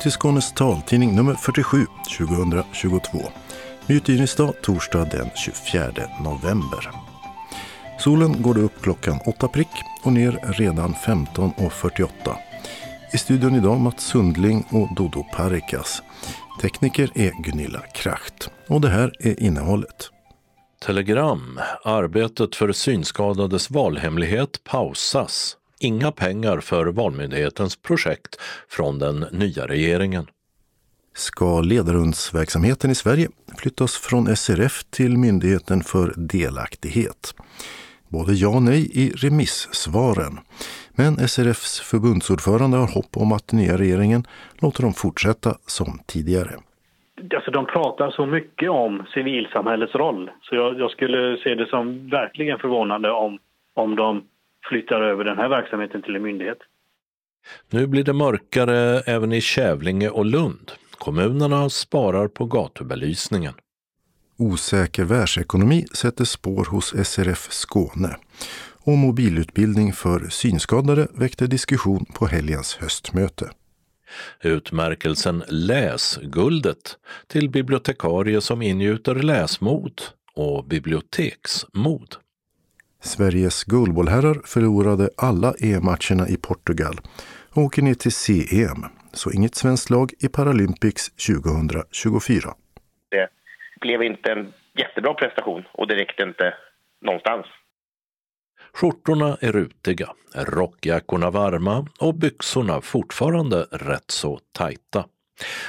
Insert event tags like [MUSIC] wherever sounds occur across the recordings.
Välkommen till Skånes taltidning nummer 47 2022. Med torsdag den 24 november. Solen går upp klockan 8 prick och ner redan 15.48. I studion idag Mats Sundling och Dodo Parikas. Tekniker är Gunilla Kracht. Och det här är innehållet. Telegram. Arbetet för synskadades valhemlighet pausas. Inga pengar för Valmyndighetens projekt från den nya regeringen. Ska ledarhundsverksamheten i Sverige flyttas från SRF till Myndigheten för delaktighet? Både ja och nej i remissvaren. Men SRFs förbundsordförande har hopp om att nya regeringen låter dem fortsätta som tidigare. Alltså de pratar så mycket om civilsamhällets roll så jag, jag skulle se det som verkligen förvånande om, om de flyttar över den här verksamheten till en myndighet. Nu blir det mörkare även i Kävlinge och Lund. Kommunerna sparar på gatubelysningen. Osäker världsekonomi sätter spår hos SRF Skåne. Och mobilutbildning för synskadade väckte diskussion på helgens höstmöte. Utmärkelsen Läsguldet till bibliotekarie som ingjuter läsmod och biblioteksmod. Sveriges guldbollherrar förlorade alla EM-matcherna i Portugal och åker ner till CEM, så inget svenskt lag i Paralympics 2024. Det blev inte en jättebra prestation och det räckte inte någonstans. Skjortorna är rutiga, rockjackorna varma och byxorna fortfarande rätt så tajta.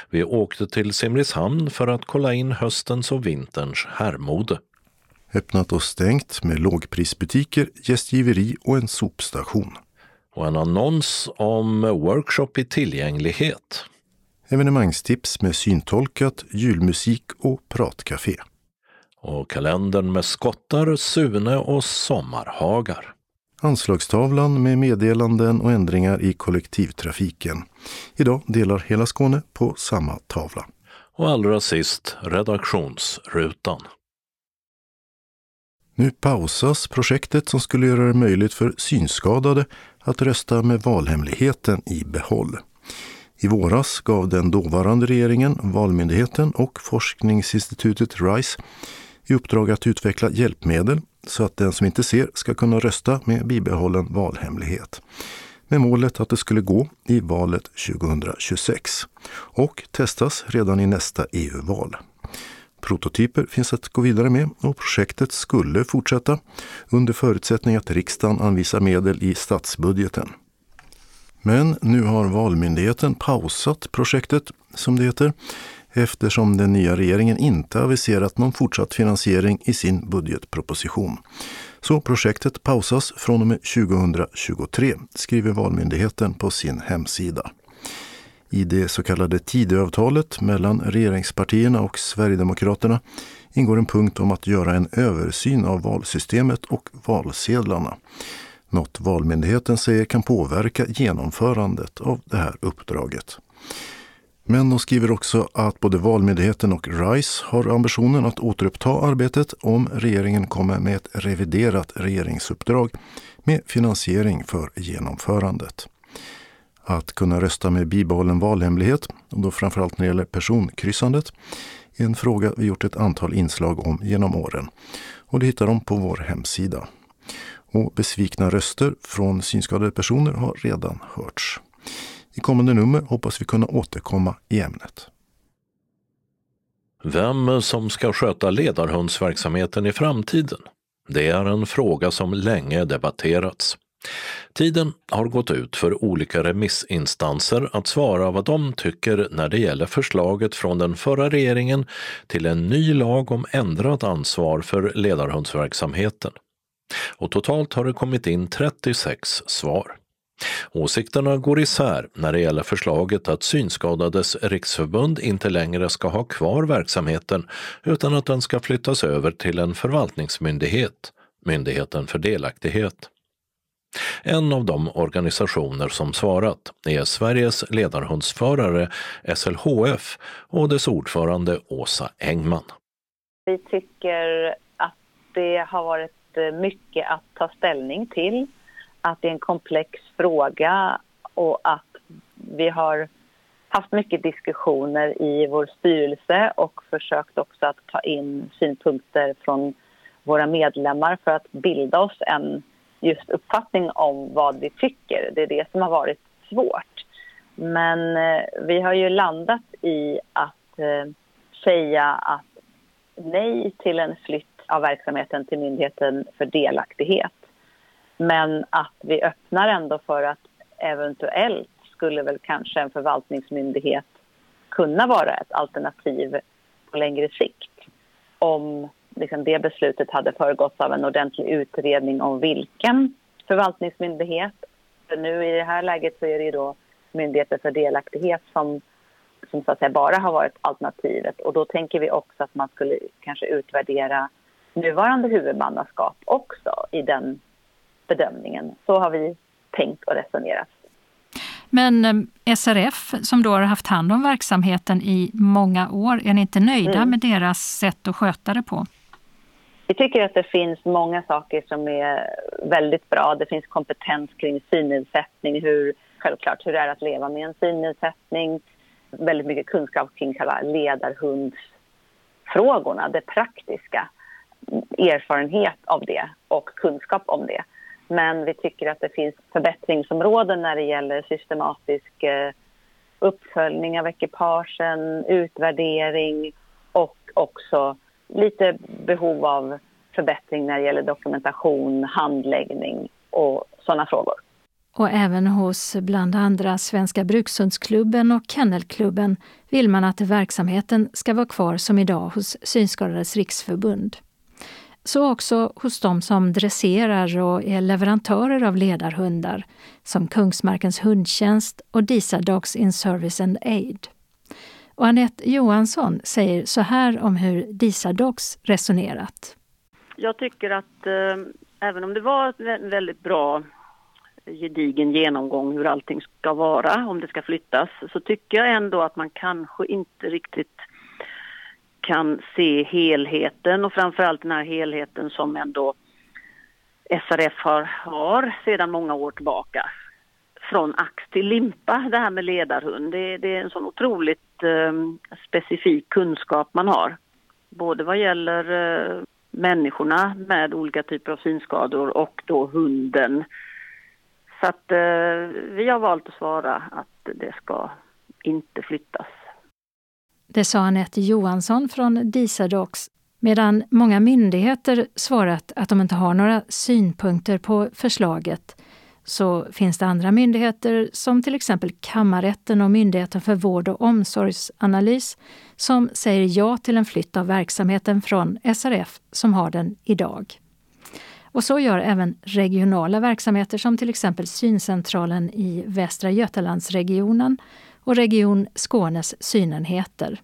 Vi åkte till Simrishamn för att kolla in höstens och vinterns herrmode. Öppnat och stängt med lågprisbutiker, gästgiveri och en sopstation. Och en annons om workshop i tillgänglighet. Evenemangstips med syntolkat, julmusik och pratcafé. Och kalendern med skottar, Sune och sommarhagar. Anslagstavlan med meddelanden och ändringar i kollektivtrafiken. Idag delar hela Skåne på samma tavla. Och allra sist redaktionsrutan. Nu pausas projektet som skulle göra det möjligt för synskadade att rösta med valhemligheten i behåll. I våras gav den dåvarande regeringen, Valmyndigheten och forskningsinstitutet RISE i uppdrag att utveckla hjälpmedel så att den som inte ser ska kunna rösta med bibehållen valhemlighet. Med målet att det skulle gå i valet 2026 och testas redan i nästa EU-val. Prototyper finns att gå vidare med och projektet skulle fortsätta under förutsättning att riksdagen anvisar medel i statsbudgeten. Men nu har Valmyndigheten pausat projektet, som det heter, eftersom den nya regeringen inte aviserat någon fortsatt finansiering i sin budgetproposition. Så projektet pausas från och med 2023, skriver Valmyndigheten på sin hemsida. I det så kallade Tidöavtalet mellan regeringspartierna och Sverigedemokraterna ingår en punkt om att göra en översyn av valsystemet och valsedlarna. Något Valmyndigheten säger kan påverka genomförandet av det här uppdraget. Men de skriver också att både Valmyndigheten och RISE har ambitionen att återuppta arbetet om regeringen kommer med ett reviderat regeringsuppdrag med finansiering för genomförandet. Att kunna rösta med bibehållen valhemlighet, och då framförallt när det gäller personkryssandet, är en fråga vi gjort ett antal inslag om genom åren. Och det hittar de på vår hemsida. Och besvikna röster från synskadade personer har redan hörts. I kommande nummer hoppas vi kunna återkomma i ämnet. Vem som ska sköta ledarhundsverksamheten i framtiden? Det är en fråga som länge debatterats. Tiden har gått ut för olika remissinstanser att svara vad de tycker när det gäller förslaget från den förra regeringen till en ny lag om ändrat ansvar för ledarhundsverksamheten. Och totalt har det kommit in 36 svar. Åsikterna går isär när det gäller förslaget att Synskadades riksförbund inte längre ska ha kvar verksamheten utan att den ska flyttas över till en förvaltningsmyndighet, Myndigheten för delaktighet. En av de organisationer som svarat är Sveriges ledarhundsförare SLHF och dess ordförande Åsa Engman. Vi tycker att det har varit eh, mycket att ta ställning till att det är en komplex fråga och att vi har haft mycket diskussioner i vår styrelse och försökt också att ta in synpunkter från våra medlemmar för att bilda oss en just uppfattning om vad vi tycker. Det är det som har varit svårt. Men eh, vi har ju landat i att eh, säga att nej till en flytt av verksamheten till Myndigheten för delaktighet. Men att vi öppnar ändå för att eventuellt skulle väl kanske en förvaltningsmyndighet kunna vara ett alternativ på längre sikt om liksom det beslutet hade föregåtts av en ordentlig utredning om vilken förvaltningsmyndighet. För nu i det här läget så är det ju då Myndigheten för delaktighet som, som så att säga bara har varit alternativet. Och då tänker vi också att man skulle kanske utvärdera nuvarande huvudmannaskap också i den bedömningen. Så har vi tänkt och resonerat. Men eh, SRF som då har haft hand om verksamheten i många år, är ni inte nöjda mm. med deras sätt att sköta det på? Vi tycker att det finns många saker som är väldigt bra. Det finns kompetens kring synnedsättning, hur, självklart hur det är att leva med en synnedsättning. Väldigt mycket kunskap kring själva ledarhundsfrågorna, det praktiska. Erfarenhet av det och kunskap om det. Men vi tycker att det finns förbättringsområden när det gäller systematisk eh, uppföljning av ekipagen, utvärdering och också lite behov av förbättring när det gäller dokumentation, handläggning och sådana frågor. Och även hos bland andra Svenska Brukshundsklubben och Kennelklubben vill man att verksamheten ska vara kvar som idag hos Synskadades riksförbund. Så också hos de som dresserar och är leverantörer av ledarhundar, som Kungsmarkens hundtjänst och Disa Dogs in Service and Aid. Och Anette Johansson säger så här om hur Disadox resonerat. Jag tycker att eh, även om det var en väldigt bra gedigen genomgång hur allting ska vara, om det ska flyttas, så tycker jag ändå att man kanske inte riktigt kan se helheten och framförallt den här helheten som ändå SRF har, har sedan många år tillbaka. Från ax till limpa, det här med ledarhund. Det, det är en sån otroligt eh, specifik kunskap man har. Både vad gäller eh, människorna med olika typer av synskador och då hunden. Så att eh, vi har valt att svara att det ska inte flyttas. Det sa Anette Johansson från Disadox medan många myndigheter svarat att de inte har några synpunkter på förslaget så finns det andra myndigheter som till exempel Kammarrätten och Myndigheten för vård och omsorgsanalys som säger ja till en flytt av verksamheten från SRF som har den idag. Och så gör även regionala verksamheter som till exempel Syncentralen i Västra Götalandsregionen och Region Skånes synenheter.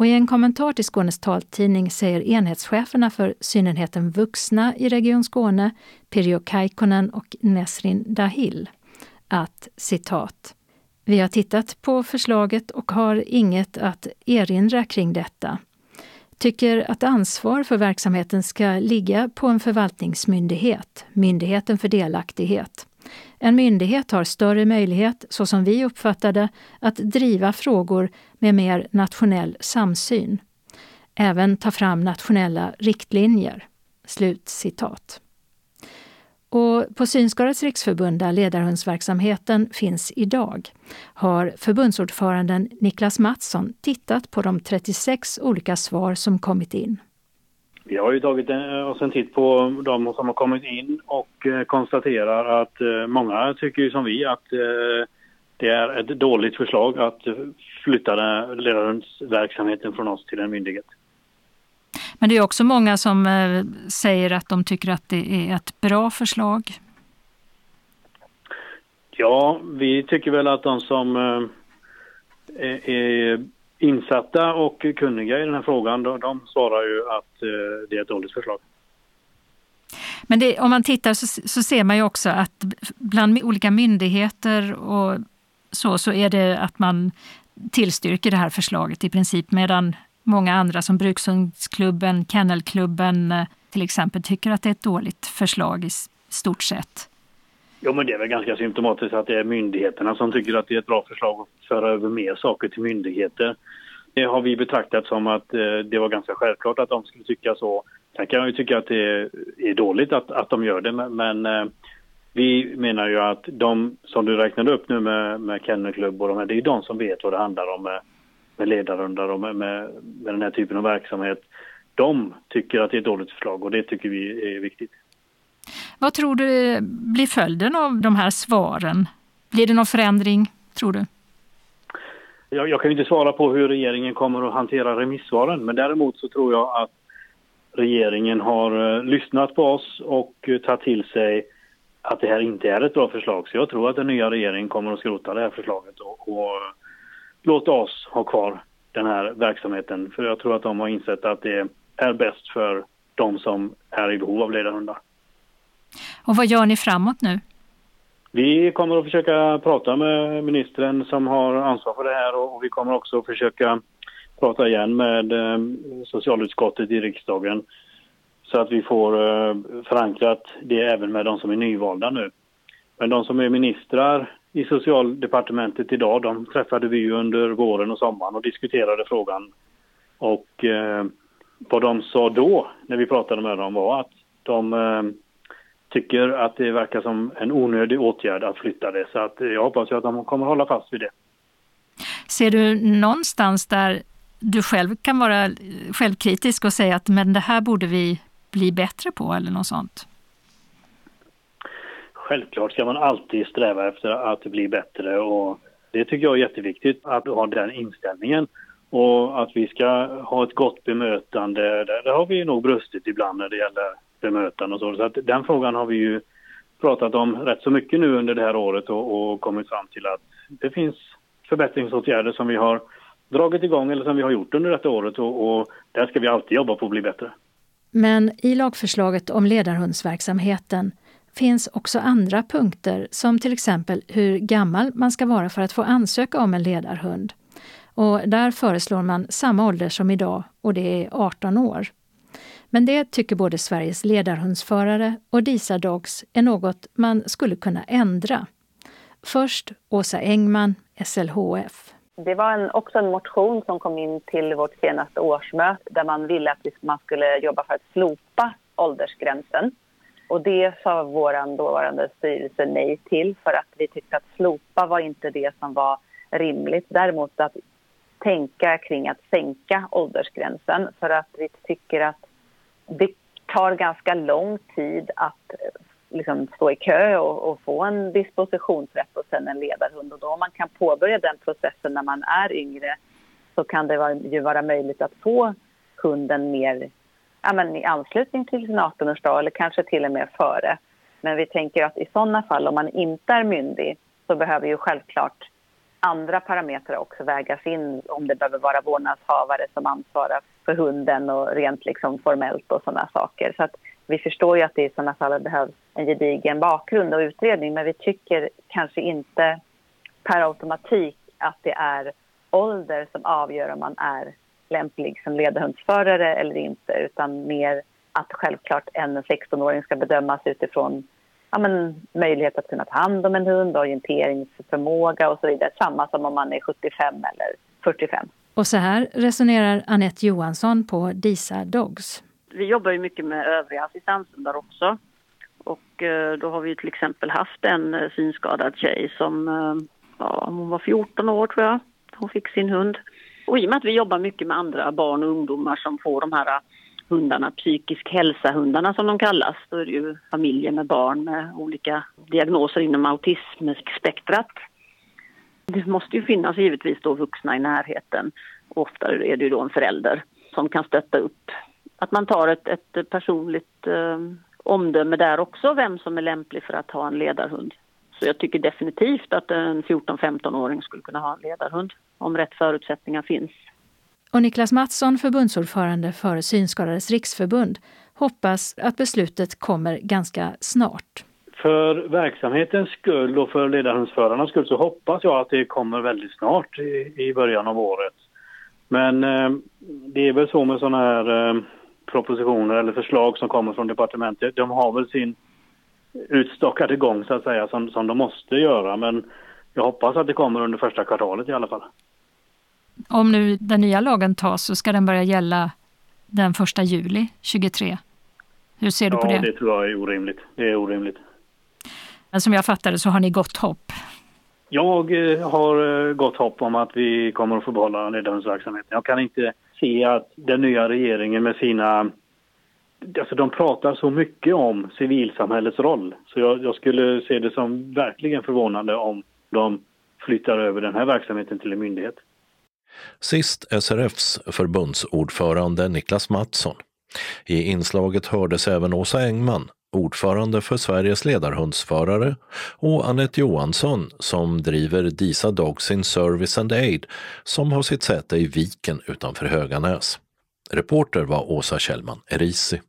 Och I en kommentar till Skånes taltidning säger enhetscheferna för synenheten Vuxna i Region Skåne, Pirjo Kaikkonen och Nesrin Dahil, att citat vi har tittat på förslaget och har inget att erinra kring detta. Tycker att ansvar för verksamheten ska ligga på en förvaltningsmyndighet, Myndigheten för delaktighet. En myndighet har större möjlighet, så som vi uppfattar det, att driva frågor med mer nationell samsyn. Även ta fram nationella riktlinjer. Slut citat. Och på Synskadades riksförbund, där ledarhundsverksamheten finns idag, har förbundsordföranden Niklas Mattsson tittat på de 36 olika svar som kommit in. Vi har ju tagit eh, oss en titt på de som har kommit in och eh, konstaterar att eh, många tycker som vi att det är ett dåligt förslag att flytta ledarhundsverksamheten från oss till en myndighet. Men det är också många som säger att de tycker att det är ett bra förslag. Ja, vi tycker väl att de som är insatta och kunniga i den här frågan, de, de svarar ju att eh, det är ett dåligt förslag. Men det, om man tittar så, så, ser man ju också att bland olika myndigheter och så, så är det att man tillstyrker det här förslaget i princip, medan många andra som Brukshundsklubben, Kennelklubben eh, till exempel tycker att det är ett dåligt förslag i stort sett. Jo, men det är väl ganska symptomatiskt att det är myndigheterna som tycker att det är ett bra förslag att föra över mer saker till myndigheter. Det har vi betraktat som att eh, det var ganska självklart att de skulle tycka så. Sen kan jag ju tycka att det är dåligt att, att de gör det, men, men eh, vi menar ju att de som du räknade upp nu med, med Kennelklubb och de här, det är de som vet vad det handlar om med, med ledarrundar och med, med, med den här typen av verksamhet. De tycker att det är ett dåligt förslag och det tycker vi är viktigt. Vad tror du blir följden av de här svaren? Blir det någon förändring, tror du? Jag, jag kan inte svara på hur regeringen kommer att hantera remissvaren, men däremot så tror jag att regeringen har eh, lyssnat på oss och eh, tagit till sig att det här inte är ett bra förslag. Så jag tror att den nya regeringen kommer att skrota det här förslaget och, och låta oss ha kvar den här verksamheten. För jag tror att de har insett att det är bäst för de som är i behov av ledarhundar. Och vad gör ni framåt nu? Vi kommer att försöka prata med ministern som har ansvar för det här och vi kommer också försöka prata igen med eh, socialutskottet i riksdagen så att vi får eh, förankrat det även med de som är nyvalda nu. Men de som är ministrar i socialdepartementet idag, de träffade vi ju under våren och sommaren och diskuterade frågan. Och eh, vad de sa då när vi pratade med dem var att de eh, tycker att det verkar som en onödig åtgärd att flytta det. Så att eh, jag hoppas ju att de kommer hålla fast vid det. Ser du någonstans där du själv kan vara eh, självkritisk och säga att men det här borde vi bli bättre på eller något sånt? Självklart ska man alltid sträva efter att bli bättre och det tycker jag är jätteviktigt att ha den inställningen och att vi ska ha ett gott bemötande. Där har vi nog brustit ibland när det gäller bemötande och så. Så att den frågan har vi ju pratat om rätt så mycket nu under det här året och, och kommit fram till att det finns förbättringsåtgärder som vi har dragit igång eller som vi har gjort under detta året och, och där ska vi alltid jobba på att bli bättre. Men i lagförslaget om ledarhundsverksamheten finns också andra punkter som till exempel hur gammal man ska vara för att få ansöka om en ledarhund. Och där föreslår man samma ålder som idag och det är 18 år. Men det tycker både Sveriges ledarhundsförare och DISA Dogs är något man skulle kunna ändra. Först Åsa Engman, SLHF. Det var en, också en motion som kom in till vårt senaste årsmöte där man ville att man skulle jobba för att slopa åldersgränsen. Och det sa vår dåvarande styrelse nej till för att vi tyckte att slopa var inte det som var rimligt. Däremot att tänka kring att sänka åldersgränsen för att vi tycker att det tar ganska lång tid att liksom stå i kö och, och, få en dispositionsrätt och sen en ledarhund. Och då om man kan påbörja den processen när man är yngre så kan det vara, ju vara möjligt att få hunden mer ja, men i anslutning till sin 18-årsdag eller kanske till och med före. Men vi tänker att i sådana fall, om man inte är myndig, så behöver ju självklart andra parametrar också vägas in om det behöver vara vårdnadshavare som ansvarar för hunden och rent liksom formellt och sådana saker. Så att vi förstår ju att det i sådana fall behövs en gedigen bakgrund och utredning men vi tycker kanske inte per automatik att det är ålder som avgör om man är lämplig som ledarhundsförare eller inte utan mer att självklart en 16-åring ska bedömas utifrån ja, men, möjlighet att kunna ta hand om en hund, orienteringsförmåga och så vidare. Samma som om man är 75 eller 45. Och så här resonerar Annette Johansson på DISA Dogs. Vi jobbar ju mycket med övriga assistanshundar också. Och eh, då har vi till exempel haft en eh, synskadad tjej som, eh, ja, hon var 14 år tror jag, hon fick sin hund. Och i och med att vi jobbar mycket med andra barn och ungdomar som får de här hundarna, psykisk hälsa-hundarna som de kallas, då är det ju familjer med barn med olika diagnoser inom autismspektrat. Det måste ju finnas givetvis då vuxna i närheten. Ofta är det ju då en förälder som kan stötta upp. Att man tar ett, ett personligt eh, omdöme där också, vem som är lämplig för att ha en ledarhund. Så jag tycker definitivt att en 14-15-åring skulle kunna ha en ledarhund om rätt förutsättningar finns. Och Niklas Mattsson, förbundsordförande för Synskadades riksförbund, hoppas att beslutet kommer ganska snart. För verksamhetens skull och för ledarhundsförarnas skull så hoppas jag att det kommer väldigt snart i, i början av året. Men eh, det är väl så med sådana här eh, propositioner eller förslag som kommer från departementet. De har väl sin utstockade gång så att säga som, som de måste göra. Men jag hoppas att det kommer under första kvartalet i alla fall. Om nu den nya lagen tas så ska den börja gälla den första juli 23. Hur ser du ja, på det? Ja, det tror jag är orimligt. Det är orimligt. Men som jag fattade så har ni gott hopp. Jag eh, har eh, gott hopp om att vi kommer att få behålla ledarhundsverksamheten. Jag kan inte se att den nya regeringen med sina... Alltså de pratar så mycket om civilsamhällets roll. Så jag, jag skulle se det som verkligen förvånande om de flyttar över den här verksamheten till en myndighet. Sist SRFs förbundsordförande Niklas Mattsson. I inslaget hördes även Åsa Engman, ordförande för Sveriges ledarhundsförare, och Annette Johansson som driver Disa Dogs in Service and Aid som har sitt säte i Viken utanför Höganäs. Reporter var Åsa Kjellman Erisi.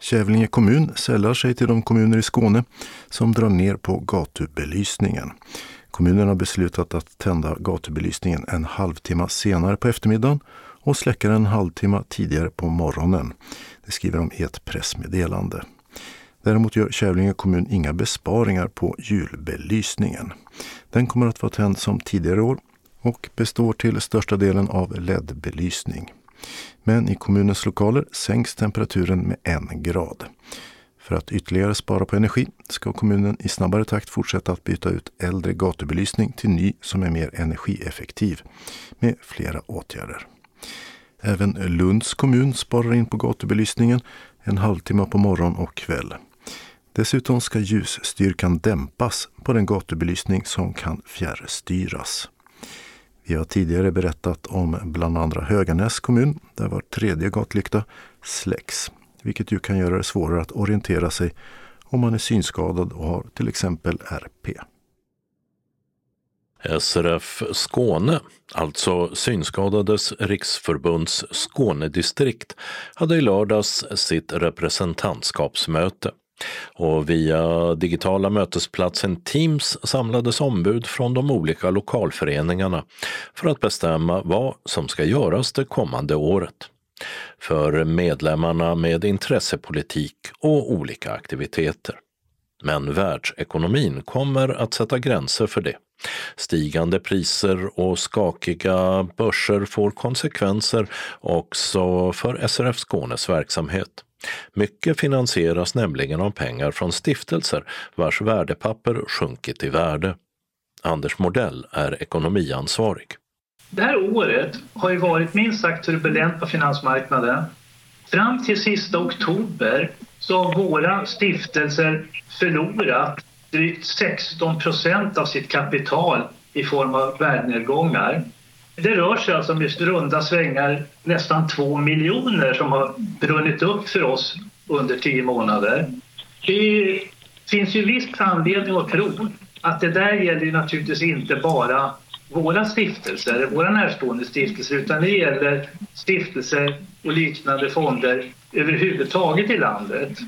Kävlinge kommun sällar sig till de kommuner i Skåne som drar ner på gatubelysningen. Kommunen har beslutat att tända gatubelysningen en halvtimme senare på eftermiddagen och släcka den en halvtimme tidigare på morgonen. Det skriver de i ett pressmeddelande. Däremot gör Kävlinge kommun inga besparingar på julbelysningen. Den kommer att vara tänd som tidigare år och består till största delen av LED-belysning. Men i kommunens lokaler sänks temperaturen med en grad. För att ytterligare spara på energi ska kommunen i snabbare takt fortsätta att byta ut äldre gatubelysning till ny som är mer energieffektiv med flera åtgärder. Även Lunds kommun sparar in på gatubelysningen en halvtimme på morgon och kväll. Dessutom ska ljusstyrkan dämpas på den gatubelysning som kan fjärrstyras. Vi har tidigare berättat om bland andra Höganäs kommun där var tredje gatlykta släcks vilket ju kan göra det svårare att orientera sig om man är synskadad och har till exempel RP. SRF Skåne, alltså Synskadades riksförbunds Skånedistrikt, hade i lördags sitt representantskapsmöte. Och via digitala mötesplatsen Teams samlades ombud från de olika lokalföreningarna för att bestämma vad som ska göras det kommande året för medlemmarna med intressepolitik och olika aktiviteter. Men världsekonomin kommer att sätta gränser för det. Stigande priser och skakiga börser får konsekvenser också för SRF Skånes verksamhet. Mycket finansieras nämligen av pengar från stiftelser vars värdepapper sjunkit i värde. Anders Modell är ekonomiansvarig. Det här året har ju varit minst sagt turbulent på finansmarknaden. Fram till sista oktober så har våra stiftelser förlorat drygt 16 procent av sitt kapital i form av värdenedgångar. Det rör sig alltså om runda svängar nästan 2 miljoner som har brunnit upp för oss under tio månader. Det finns ju viss anledning att tro att det där gäller naturligtvis inte bara våra stiftelser, våra närstående stiftelser utan det gäller stiftelser och liknande fonder överhuvudtaget i landet.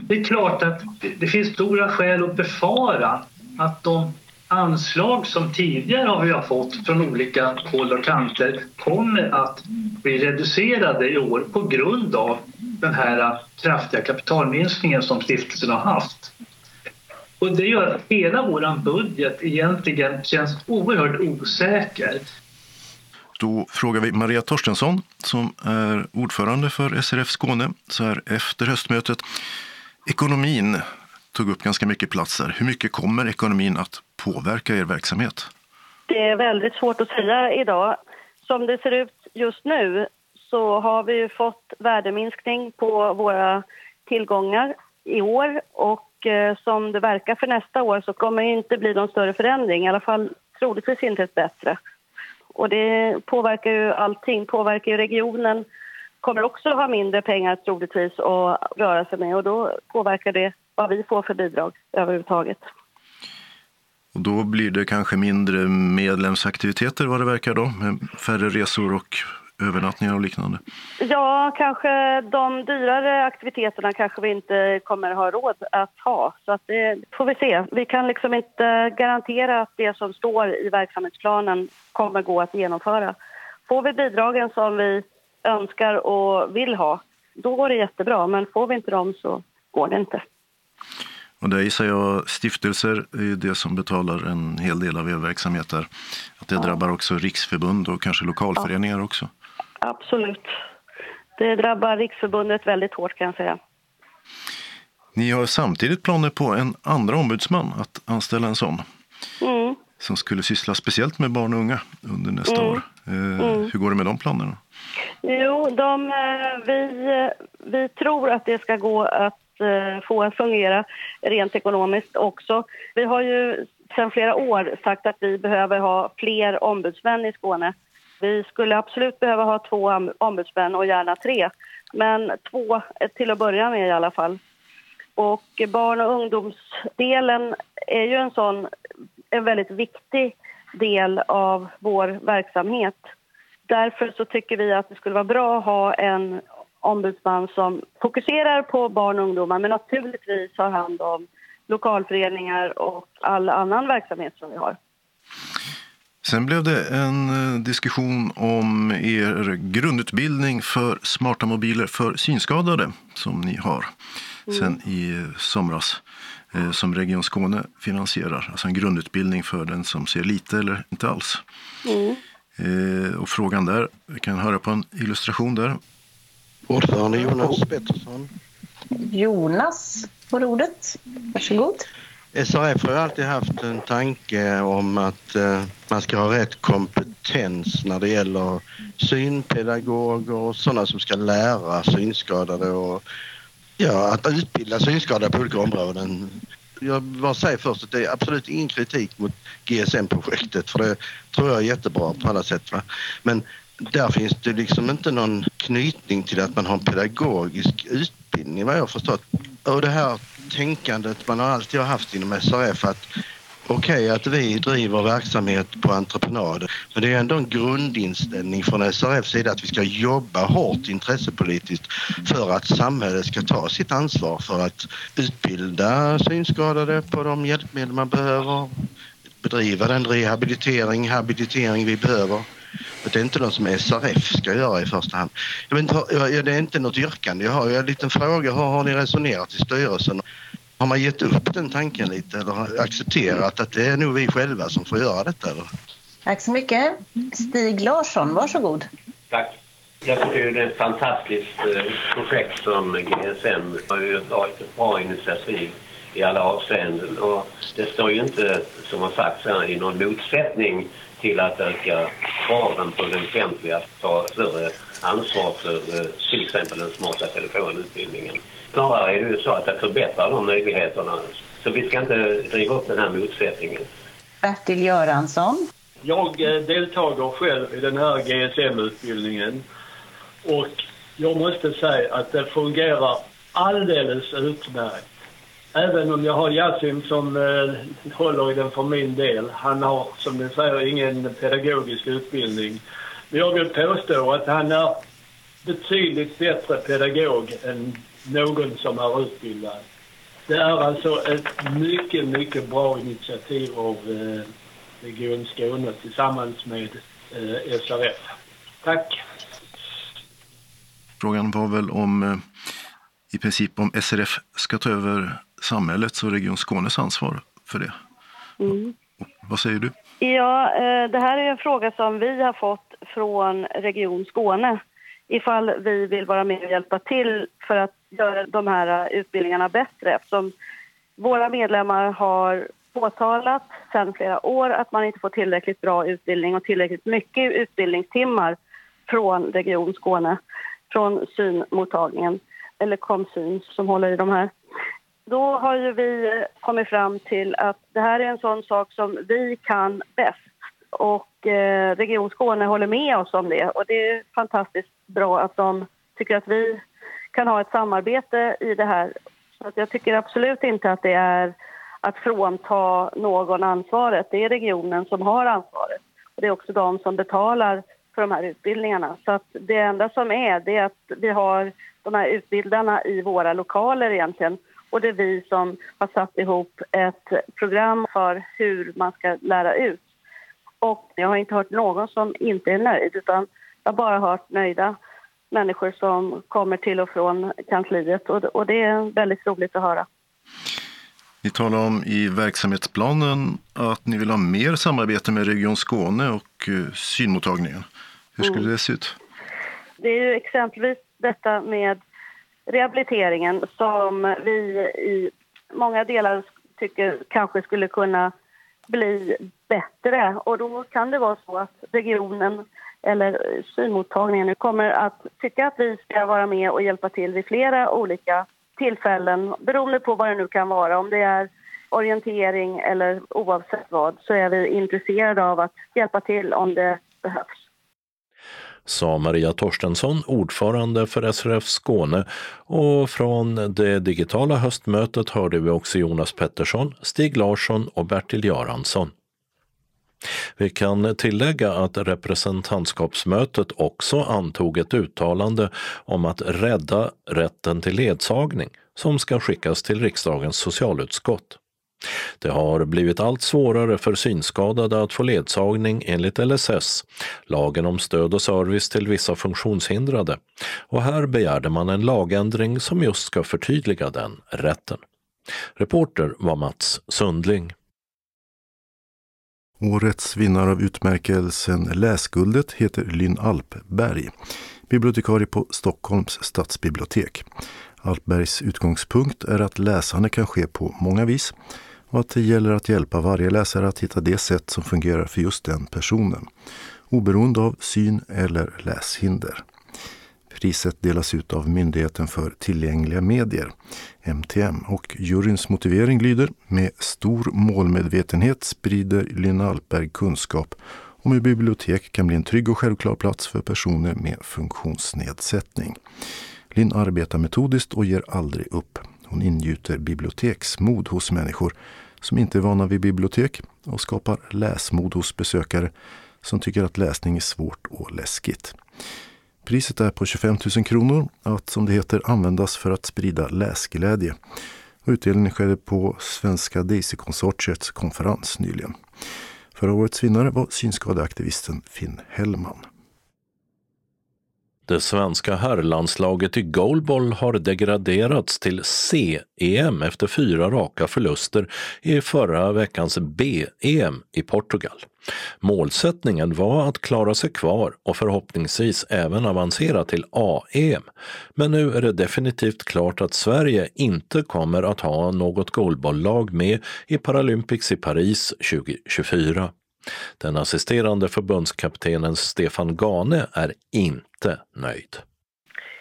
Det är klart att det finns stora skäl att befara att de anslag som tidigare har vi har fått från olika håll och kanter kommer att bli reducerade i år på grund av den här kraftiga kapitalminskningen som stiftelsen har haft. Och det gör att hela vår budget egentligen känns oerhört osäker. Då frågar vi Maria Torstensson som är ordförande för SRF Skåne så här efter höstmötet. Ekonomin tog upp ganska mycket plats här. Hur mycket kommer ekonomin att påverka er verksamhet? Det är väldigt svårt att säga idag. Som det ser ut just nu så har vi fått värdeminskning på våra tillgångar i år och eh, som det verkar för nästa år så kommer det inte bli någon större förändring, i alla fall troligtvis inte ett bättre. Och det påverkar ju allting, påverkar ju regionen kommer också ha mindre pengar troligtvis att röra sig med och då påverkar det vad vi får för bidrag överhuvudtaget. Och då blir det kanske mindre medlemsaktiviteter vad det verkar då, färre resor och övernattningar och liknande? Ja, kanske de dyrare aktiviteterna kanske vi inte kommer ha råd att ha. Så att det får vi se. Vi kan liksom inte garantera att det som står i verksamhetsplanen kommer gå att genomföra. Får vi bidragen som vi önskar och vill ha, då går det jättebra. Men får vi inte dem så går det inte. Och där gissar jag stiftelser är det som betalar en hel del av er verksamhet där. Att det ja. drabbar också riksförbund och kanske lokalföreningar ja. också? Absolut. Det drabbar Riksförbundet väldigt hårt kan jag säga. Ni har samtidigt planer på en andra ombudsman, att anställa en sån. Mm. Som skulle syssla speciellt med barn och unga under nästa mm. år. Eh, mm. Hur går det med de planerna? Jo, de, eh, vi, eh, vi tror att det ska gå att eh, få att fungera rent ekonomiskt också. Vi har ju sedan flera år sagt att vi behöver ha fler ombudsmän i Skåne. Vi skulle absolut behöva ha två ombudsmän och gärna tre. Men två till att börja med i alla fall. Och barn och ungdomsdelen är ju en sån en väldigt viktig del av vår verksamhet. Därför så tycker vi att det skulle vara bra att ha en ombudsman som fokuserar på barn och ungdomar men naturligtvis har hand om lokalföreningar och all annan verksamhet som vi har. Sen blev det en eh, diskussion om er grundutbildning för smarta mobiler för synskadade som ni har mm. sen i somras eh, som Region Skåne finansierar. Alltså en grundutbildning för den som ser lite eller inte alls. Mm. Eh, och frågan där, vi kan höra på en illustration där. Ordförande Jonas Pettersson. Jonas får ordet. Varsågod. SRF har alltid haft en tanke om att eh, man ska ha rätt kompetens när det gäller synpedagoger och sådana som ska lära synskadade och ja, att utbilda synskadade på olika områden. Jag bara säga först att det är absolut ingen kritik mot GSM-projektet för det tror jag är jättebra på alla sätt. Va? Men där finns det liksom inte någon knytning till att man har en pedagogisk utbildning vad jag har förstått. Och det här tänkandet man har alltid haft inom SRF att okej okay, att vi driver verksamhet på entreprenad men det är ändå en grundinställning från SRFs sida att vi ska jobba hårt intressepolitiskt för att samhället ska ta sitt ansvar för att utbilda synskadade på de hjälpmedel man behöver, bedriva den rehabilitering, habilitering vi behöver det är inte något som SRF ska göra i första hand. Jag vet inte, det är inte något yrkande. Jag har en liten fråga. Hur har ni resonerat i styrelsen? Har man gett upp den tanken lite eller accepterat att det är nog vi själva som får göra detta? Eller? Tack så mycket. Stig Larsson, varsågod. Tack. Jag tycker det är ett fantastiskt eh, projekt som GSM har ju varit ett bra initiativ i alla avseenden. Och det står ju inte, som har sagts här, i någon motsättning till att öka kraven på det offentliga att ta större ansvar för eh, till exempel den smarta telefonutbildningen. Snarare är det ju så att det förbättrar de möjligheterna. Så vi ska inte driva upp den här motsättningen. Bertil Göransson. Jag eh, deltager själv i den här GSM-utbildningen och jag måste säga att det fungerar alldeles utmärkt. Även om jag har Yasin som eh, håller i den för min del. Han har, som ni säger, ingen pedagogisk utbildning. Men jag vill påstå att han är betydligt bättre pedagog än någon som är utbildad. Det är alltså ett mycket, mycket bra initiativ av eh, Region Skåne tillsammans med eh, SRF. Tack! Frågan var väl om eh, i princip om SRF ska ta över samhällets och Region Skånes ansvar för det. Mm. Vad säger du? Ja, eh, det här är en fråga som vi har fått från Region Skåne ifall vi vill vara med och hjälpa till för att göra de här eh, utbildningarna bättre eftersom våra medlemmar har påtalat sedan flera år att man inte får tillräckligt bra utbildning och tillräckligt mycket utbildningstimmar från Region Skåne, från synmottagningen, eller Komsyn som håller i de här. Då har ju vi eh, kommit fram till att det här är en sån sak som vi kan bäst och eh, Region Skåne håller med oss om det och det är fantastiskt bra att de tycker att vi kan ha ett samarbete i det här. Så att jag tycker absolut inte att det är att frånta någon ansvaret. Det är regionen som har ansvaret och det är också de som betalar för de här utbildningarna. Så att det enda som är det är att vi har de här utbildarna i våra lokaler egentligen och det är vi som har satt ihop ett program för hur man ska lära ut. Och jag har inte hört någon som inte är nöjd utan jag har bara hört nöjda människor som kommer till och från kansliet och, det är väldigt roligt att höra. Ni talar om i verksamhetsplanen att ni vill ha mer samarbete med Region Skåne och eh, synmottagningen. Hur skulle mm. det se ut? Det är ju exempelvis detta med rehabiliteringen som vi i många delar tycker kanske skulle kunna bli bättre. Och då kan det vara så att regionen eller eh, synmottagningen kommer att tycka att vi ska vara med och hjälpa till vid flera olika tillfällen beroende på vad det nu kan vara. Om det är orientering eller oavsett vad så är vi intresserade av att hjälpa till om det behövs sa Maria Torstensson, ordförande för SRF Skåne och från det digitala höstmötet hörde vi också Jonas Pettersson, Stig Larsson och Bertil Göransson. Vi kan tillägga att representantskapsmötet också antog ett uttalande om att rädda rätten till ledsagning som ska skickas till riksdagens socialutskott. Det har blivit allt svårare för synskadade att få ledsagning enligt LSS, lagen om stöd och service till vissa funktionshindrade, och här begärde man en lagändring som just ska förtydliga den rätten. Reporter var Mats Sundling. Årets vinnare av utmärkelsen Läsguldet heter Lynn Alpberg, bibliotekarie på Stockholms stadsbibliotek. Alpbergs utgångspunkt är att läsande kan ske på många vis och att det gäller att hjälpa varje läsare att hitta det sätt som fungerar för just den personen, oberoende av syn eller läshinder. Priset delas ut av Myndigheten för tillgängliga medier, MTM, och juryns motivering lyder Med stor målmedvetenhet sprider Lynn Alpberg kunskap om hur bibliotek kan bli en trygg och självklar plats för personer med funktionsnedsättning. Linn arbetar metodiskt och ger aldrig upp. Hon ingjuter biblioteksmod hos människor som inte är vana vid bibliotek och skapar läsmod hos besökare som tycker att läsning är svårt och läskigt. Priset är på 25 000 kronor att som det heter användas för att sprida läsglädje. Utdelningen skedde på Svenska Daisy-konsortiets konferens nyligen. Förra årets vinnare var synskadeaktivisten Finn Hellman. Det svenska herrlandslaget i goalball har degraderats till C-EM efter fyra raka förluster i förra veckans B-EM i Portugal. Målsättningen var att klara sig kvar och förhoppningsvis även avancera till A-EM. Men nu är det definitivt klart att Sverige inte kommer att ha något goalballlag med i Paralympics i Paris 2024. Den assisterande förbundskaptenen Stefan Gane är inte nöjd.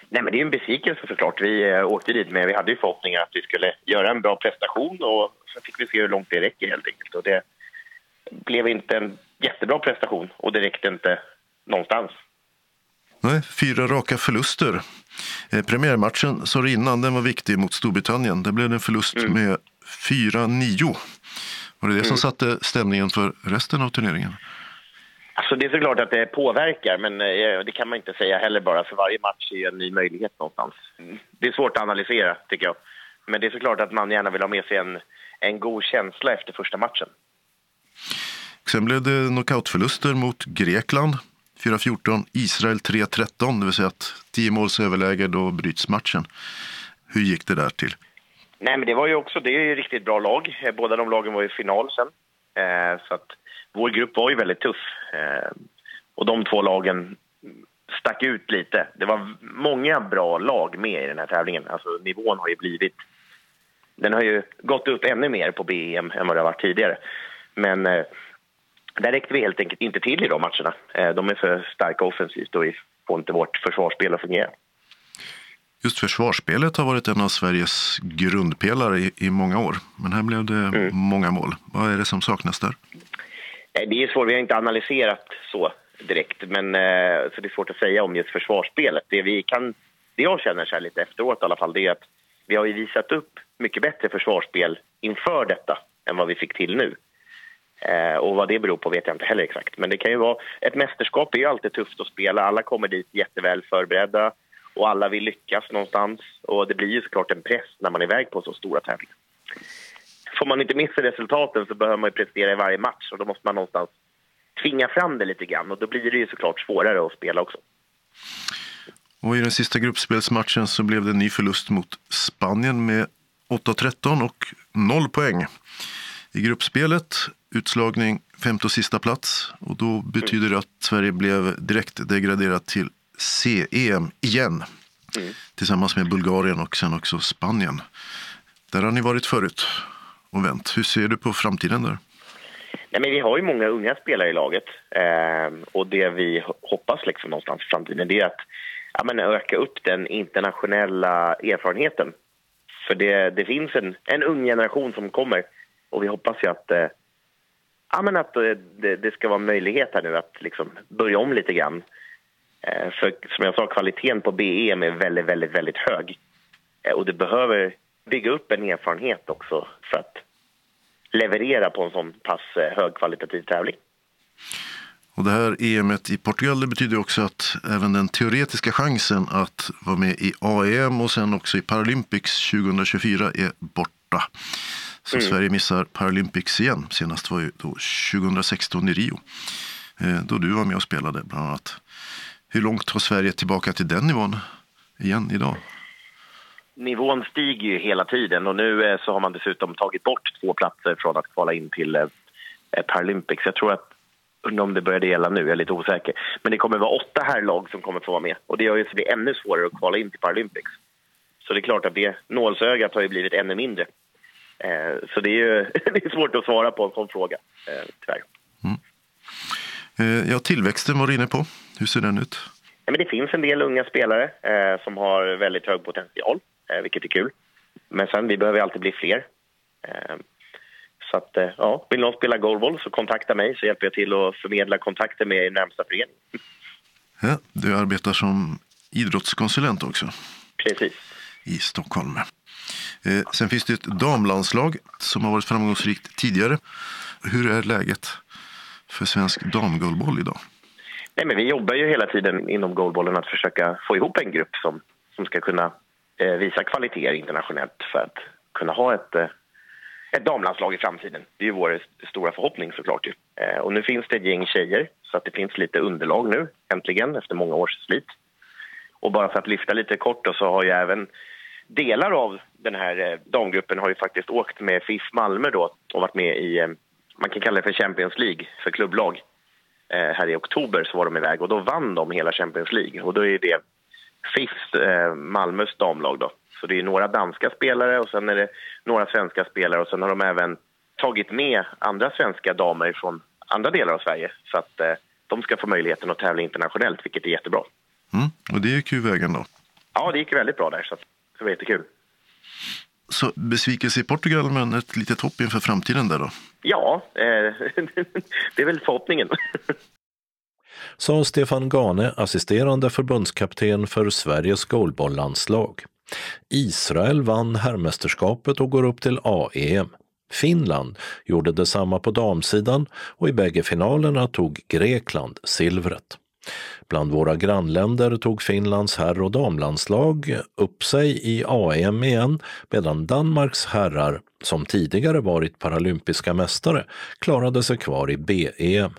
Nej, men det är en besvikelse såklart. Vi eh, åkte dit men vi hade ju förhoppningar att vi skulle göra en bra prestation och så fick vi se hur långt det räcker helt enkelt. Och det blev inte en jättebra prestation och det räckte inte någonstans. Nej, fyra raka förluster. Eh, premiärmatchen, sa innan, den var viktig mot Storbritannien. Det blev en förlust mm. med 4-9. Var det det som mm. satte stämningen för resten av turneringen? Alltså det är såklart att det påverkar, men eh, det kan man inte säga heller bara, för varje match är en ny möjlighet någonstans. Det är svårt att analysera, tycker jag. Men det är såklart att man gärna vill ha med sig en, en god känsla efter första matchen. Sen blev det knockoutförluster mot Grekland 4-14, Israel 3-13, det vill säga att 10 måls överläge, då bryts matchen. Hur gick det där till? Nej, men det var ju också, det är ju riktigt bra lag. Eh, båda de lagen var i final sen. Eh, så att vår grupp var ju väldigt tuff. Eh, och de två lagen stack ut lite. Det var många bra lag med i den här tävlingen. Alltså nivån har ju blivit... Den har ju gått upp ännu mer på BM än vad det har varit tidigare. Men eh, där räckte vi helt enkelt inte till i de matcherna. Eh, de är för starka offensivt och vi får inte vårt försvarsspel att fungera. Just försvarsspelet har varit en av Sveriges grundpelare i, i många år. Men här blev det mm. många mål. Vad är det som saknas där? Det är svårt, vi har inte analyserat så direkt. Men, eh, så det är svårt att säga om just försvarsspelet. Det, vi kan, det jag känner så lite efteråt i alla fall, det är att vi har visat upp mycket bättre försvarsspel inför detta än vad vi fick till nu. Eh, och vad det beror på vet jag inte heller exakt. Men det kan ju vara, ett mästerskap är ju alltid tufft att spela. Alla kommer dit jätteväl förberedda och alla vill lyckas någonstans. Och det blir ju såklart en press när man är iväg på så stora tävlingar. Får man inte missa resultaten så behöver man ju prestera i varje match och då måste man någonstans tvinga fram det lite grann och då blir det ju såklart svårare att spela också. Och i den sista gruppspelsmatchen så blev det en ny förlust mot Spanien med 8-13 och 0 poäng. I gruppspelet utslagning femte och sista plats och då betyder det att Sverige blev direkt degraderat till CEM igen. Mm. Tillsammans med Bulgarien och sen också Spanien. Där har ni varit förut och vänt. Hur ser du på framtiden där? Nej, men vi har ju många unga spelare i laget eh, och det vi hoppas liksom någonstans i framtiden är att ja, men öka upp den internationella erfarenheten. För det, det finns en, en ung generation som kommer och vi hoppas ju att, eh, ja, men att eh, det, det, ska vara möjlighet här nu att liksom börja om lite grann. Eh, för som jag sa, kvaliteten på BEM är väldigt, väldigt, väldigt hög. Eh, och det behöver bygga upp en erfarenhet också för att leverera på en sån pass eh, högkvalitativ tävling. Och det här EMet i Portugal det betyder också att även den teoretiska chansen att vara med i AEM och sen också i Paralympics 2024 är borta. Så mm. Sverige missar Paralympics igen. Senast var ju då 2016 i Rio. Då du var med och spelade bland annat. Hur långt har Sverige tillbaka till den nivån igen idag? nivån stiger ju hela tiden och nu eh, så har man dessutom tagit bort två platser från att kvala in till eh, eh, Paralympics. Jag tror att, undrar om det började gälla nu, jag är lite osäker. Men det kommer vara åtta herrlag som kommer få vara med och det gör ju så det blir ännu svårare att kvala in till Paralympics. Så det är klart att det nålsögat har ju blivit ännu mindre. Eh, så det är ju [LAUGHS] det är svårt att svara på en sån fråga, tyvärr. Mm. Ja, tillväxten var du inne på. Hur ser den ut? Ja, men det finns en del unga spelare eh, som har väldigt hög potential. Eh, vilket är kul. Men sen, vi behöver alltid bli fler. Eh, så att, eh, ja, vill någon spela goalball så kontakta mig så hjälper jag till att förmedla kontakter med er närmsta förening. Ja, du arbetar som idrottskonsulent också. Precis. I Stockholm. Eh, sen finns det ett damlandslag som har varit framgångsrikt tidigare. Hur är läget för svensk damgoalboll idag? Nej, men vi jobbar ju hela tiden inom goalbollen att försöka få ihop en grupp som, som ska kunna Eh, visa kvaliteter internationellt för att kunna ha ett, eh, ett damlandslag i framtiden. Det är ju vår stora förhoppning såklart. Eh, och nu finns det ett gäng tjejer så att det finns lite underlag nu äntligen efter många års slit. Och bara för att lyfta lite kort då, så har ju även delar av den här eh, damgruppen har ju faktiskt åkt med FIF Malmö då och varit med i, eh, man kan kalla det för Champions League för klubblag. Här i oktober så var de iväg och då vann de hela Champions League och då är det FIFs, eh, Malmös damlag. Då. Så det är några danska spelare och sen är det några svenska spelare och sen har de även tagit med andra svenska damer från andra delar av Sverige så att eh, de ska få möjligheten att tävla internationellt, vilket är jättebra. Mm, och det gick ju vägen då? Ja, det gick väldigt bra där, så det var jättekul. Så besvikelse i Portugal, men ett litet hopp inför framtiden där då? Ja, eh, [LAUGHS] det är väl förhoppningen. [LAUGHS] sa Stefan Gane, assisterande förbundskapten för Sveriges goalballlandslag. Israel vann herrmästerskapet och går upp till AEM. Finland gjorde detsamma på damsidan och i bägge finalerna tog Grekland silvret. Bland våra grannländer tog Finlands herr och damlandslag upp sig i AM igen medan Danmarks herrar, som tidigare varit paralympiska mästare, klarade sig kvar i BEM.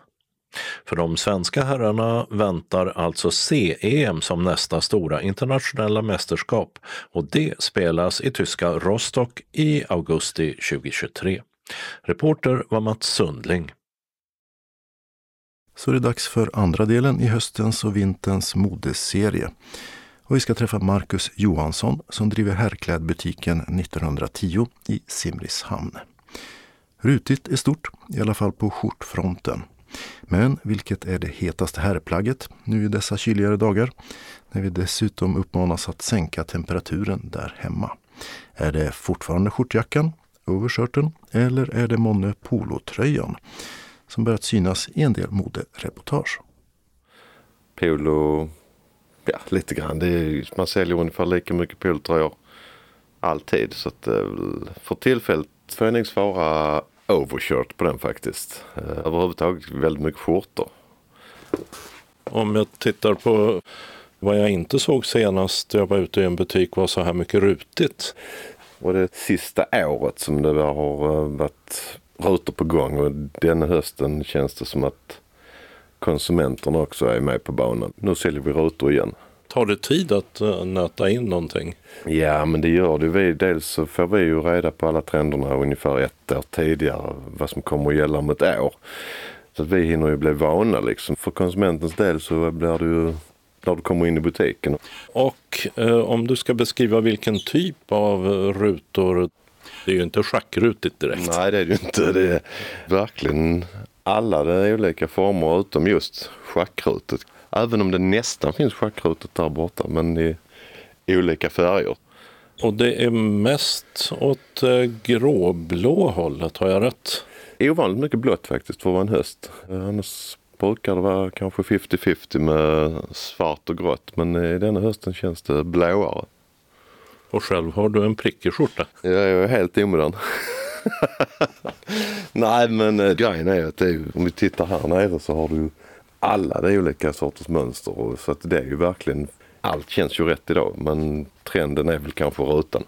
För de svenska herrarna väntar alltså CEM som nästa stora internationella mästerskap och det spelas i tyska Rostock i augusti 2023. Reporter var Mats Sundling. Så är det dags för andra delen i höstens och vinterns modeserie. Och vi ska träffa Marcus Johansson som driver herrklädbutiken 1910 i Simrishamn. Rutigt är stort, i alla fall på skjortfronten. Men vilket är det hetaste herrplagget nu i dessa kyligare dagar? När vi dessutom uppmanas att sänka temperaturen där hemma. Är det fortfarande skjortjackan, overshirten eller är det månne polotröjan som börjat synas i en del modereportage? Polo, ja lite grann. Det är, man säljer ungefär lika mycket polotröjor alltid. Så att eh, för tillfället får jag nog svara overshirt på den faktiskt. Eh, överhuvudtaget väldigt mycket skjortor. Om jag tittar på vad jag inte såg senast jag var ute i en butik var så här mycket rutigt. Och det sista året som det har eh, varit rutor på gång och denna hösten känns det som att konsumenterna också är med på banan. Nu säljer vi rutor igen. tar det tid att uh, nöta in någonting? Ja, men det gör det. Vi, dels så får vi ju reda på alla trenderna ungefär ett år tidigare, vad som kommer att gälla om ett år. Så att vi hinner ju bli vana liksom. För konsumentens del så blir det ju när du kommer in i butiken. Och eh, om du ska beskriva vilken typ av rutor, det är ju inte schackrutigt direkt. Nej det är det ju inte. Det är verkligen alla de olika former utom just schackrutet. Även om det nästan finns schackrutet där borta men i olika färger. Och det är mest åt eh, gråblå hållet, har jag rätt? Ovanligt mycket blått faktiskt för att vara en höst. Annars brukar det vara kanske 50-50 med svart och grått men i denna hösten känns det blåare. Och själv har du en prickig skjorta? Ja, jag är helt omodern. [LAUGHS] Nej men äh, grejen är att är, om vi tittar här nere så har du alla de olika sorters mönster och, så att det är ju verkligen allt känns ju rätt idag men trenden är väl kanske rutan.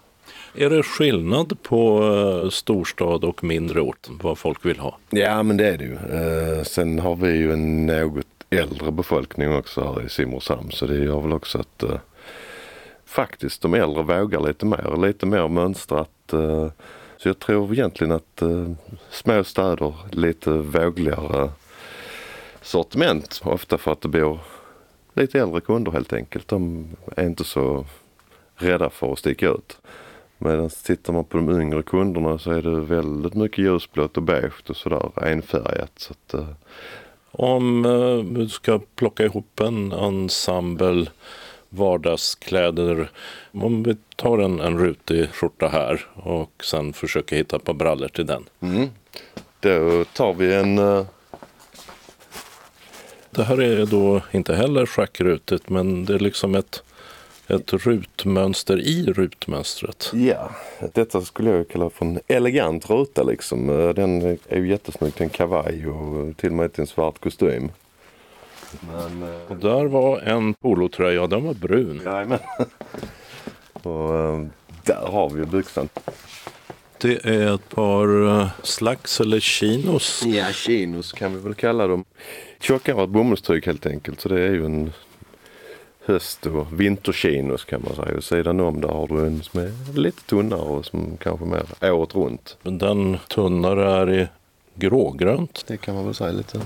Är det skillnad på uh, storstad och mindre ort vad folk vill ha? Ja men det är det ju. Uh, sen har vi ju en något äldre befolkning också här i Simrishamn så det gör väl också att faktiskt de äldre vågar lite mer, lite mer mönstrat. Eh, så jag tror egentligen att eh, små städer lite vågligare sortiment ofta för att det bor lite äldre kunder helt enkelt. De är inte så rädda för att sticka ut. Medan tittar man på de yngre kunderna så är det väldigt mycket ljusblått och beige och sådär enfärgat. Så att, uh... Om uh, du ska plocka ihop en ensemble vardagskläder. Om vi tar en, en rutig skjorta här och sen försöker hitta ett par brallor till den. Mm. Då tar vi en uh... Det här är då inte heller schackrutigt men det är liksom ett ett rutmönster i rutmönstret. Ja, detta skulle jag kalla för en elegant ruta liksom. Den är ju jättesnygg till en kavaj och till och med till en svart kostym. Men, och där var en polotröja, den var brun. Jajamän. [LAUGHS] och eh, där har vi byxan. Det är ett par eh, slacks eller chinos. Ja, chinos kan vi väl kalla dem. Tjockare bomullstyg helt enkelt. Så det är ju en höst och vinterchinos kan man säga. Och sidan om där har du en som är lite tunnare och som kanske mer året runt. Men den tunnare är i grågrönt. Det kan man väl säga lite.